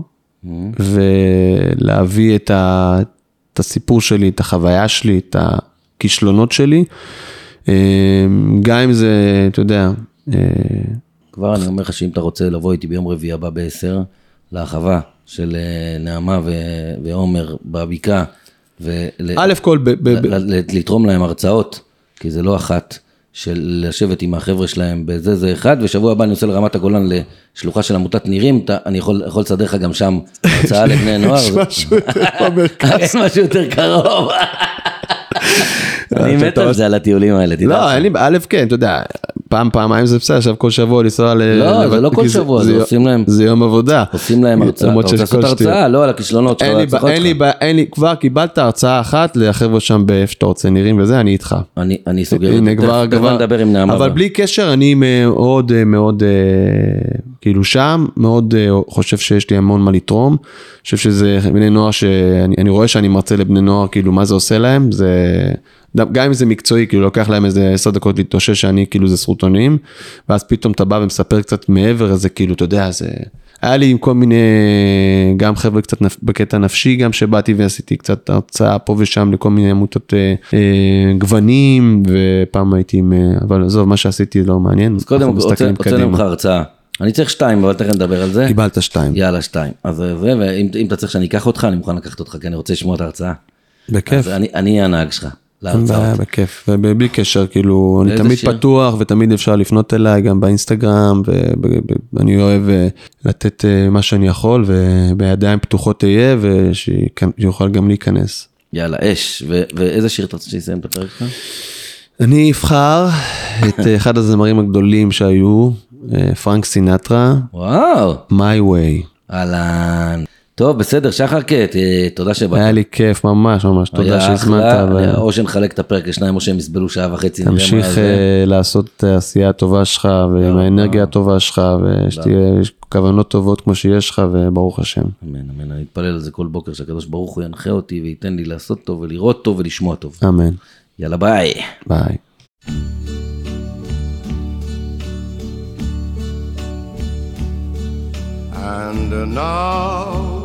ולהביא את, ה... את הסיפור שלי, את החוויה שלי, את הכישלונות שלי, אה, גם אם זה, אתה יודע, אה, כבר אני אומר לך שאם אתה רוצה לבוא איתי ביום רביעי הבא ב-10, להרחבה של אה, נעמה ו- ועומר בבקעה, א' כל, ולתרום להם הרצאות, כי זה לא אחת, של לשבת עם החבר'ה שלהם בזה זה אחד, ושבוע הבא אני נוסע לרמת הגולן לשלוחה של עמותת נירים, אני יכול, יכול לסדר לך גם שם הרצאה לבני נוער. יש משהו יותר במרכז. [LAUGHS] יש משהו יותר קרוב. אני מת על זה, על הטיולים האלה, תדע. לא, אין לי, א', כן, אתה יודע, פעם, פעמיים זה בסדר, עכשיו כל שבוע לנסוע ל... לא, זה לא כל שבוע, זה עושים להם- זה יום עבודה. עושים להם הרצאה, אתה רוצה לעשות. הרצאה, לא על הכישלונות שלך, אין על לי, ההצלחות שלך. אין לי, כבר קיבלת הרצאה אחת לחבר'ה שם באיפה שאתה רוצה נראים וזה, אני איתך. אני אני סוגר את זה, תכף כבר, נדבר עם נעמה. אבל בלי קשר, אני מאוד, אה, מאוד, אה, כאילו שם, מאוד אה, חושב שיש לי המון מה לתרום. אני חושב שזה בני נוער שאני אני רואה שאני מרצה לבני נוער, כאילו מה זה עושה להם, זה, גם אם זה מקצועי, כאילו לוקח להם איזה עשר דקות להתאושש שאני כאילו זה סרוטונים, ואז פתאום אתה בא ומספר קצת מעבר לזה, כאילו, אתה יודע, זה... היה לי עם כל מיני, גם חבר'ה קצת נפ, בקטע נפשי, גם שבאתי ועשיתי קצת הרצאה פה ושם לכל מיני עמותות אה, אה, גוונים, ופעם הייתי עם, אה, אבל עזוב, מה שעשיתי לא מעניין, אז קודם רוצה קדימה. ממך הרצאה. אני צריך שתיים, אבל תכף נדבר על זה. קיבלת שתיים, יאללה, שתיים. אז זה, ואם אם אתה צריך שאני אקח אותך, אני מוכן לקחת אותך, כי אני רוצה לשמוע את ההרצאה. בכיף. אז אני אני אהיה הנהג שלך, אין. בעיה, בכיף, ובלי קשר, כאילו, אני תמיד שיר? פתוח ותמיד אפשר לפנות אליי, גם באינסטגרם, ואני אוהב אה, לתת אה, מה שאני יכול, ובידיים פתוחות אהיה, ושיוכל גם להיכנס. יאללה, אש. ו- ואיזה שיר אתה רוצה שיסיים את הפרק שלך? אני אבחר את אה, אחד הזמרים הגדולים שהיו, פרנק סינטרה, וואו, My Way. אהלן. טוב, בסדר, שחר קט, אה, תודה שבאת. היה לי כיף ממש ממש, תודה היה שהזמנת, אחלה, ו- או שנחלק את הפרק לשניים או שהם יסבלו שעה וחצי. תמשיך. אה, לעשות את העשייה הטובה שלך, ועם האנרגיה הטובה שלך, ושתהיה כוונות טובות כמו שיש לך, וברוך השם. אמן, אמן, אני אתפלל על זה כל בוקר שהקדוש ברוך הוא ינחה אותי וייתן לי לעשות טוב ולראות טוב ולשמוע טוב. אמן. יאללה ביי. ביי. And now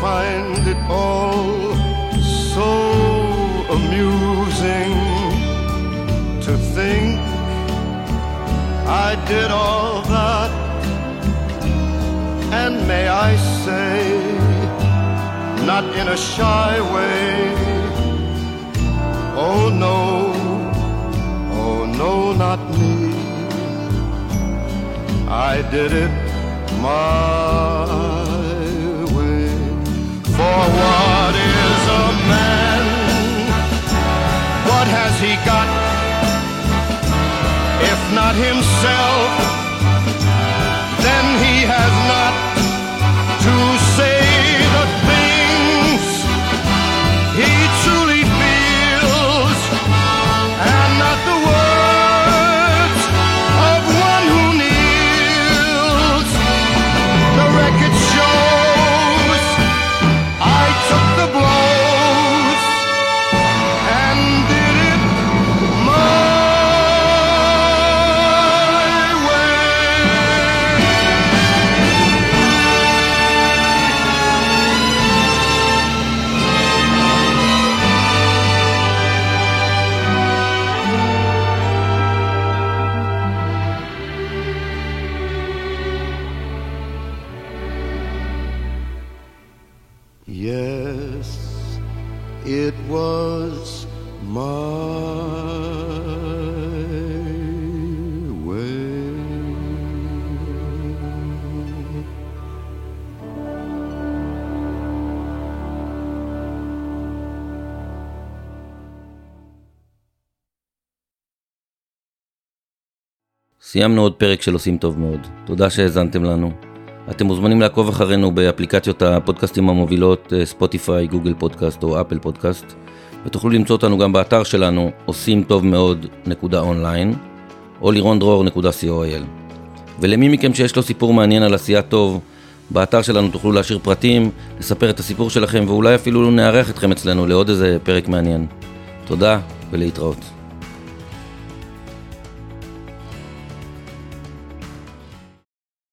find it all so amusing to think I did all that. And may I say, not in a shy way, oh no, oh no, not me. I did it my what is a man? What has he got? If not himself, then he has not סיימנו עוד פרק של עושים טוב מאוד. תודה שהאזנתם לנו. אתם מוזמנים לעקוב אחרינו באפליקציות הפודקאסטים המובילות אה, ספוטיפיי, גוגל פודקאסט או אפל פודקאסט, ותוכלו למצוא אותנו גם באתר שלנו עושים טוב מאוד נקודה אונליין, או לירונדרור.co.il. ולמי מכם שיש לו סיפור מעניין על עשייה טוב, באתר שלנו תוכלו להשאיר פרטים, לספר את הסיפור שלכם, ואולי אפילו נארח אתכם אצלנו לעוד איזה פרק מעניין. תודה ולהתראות.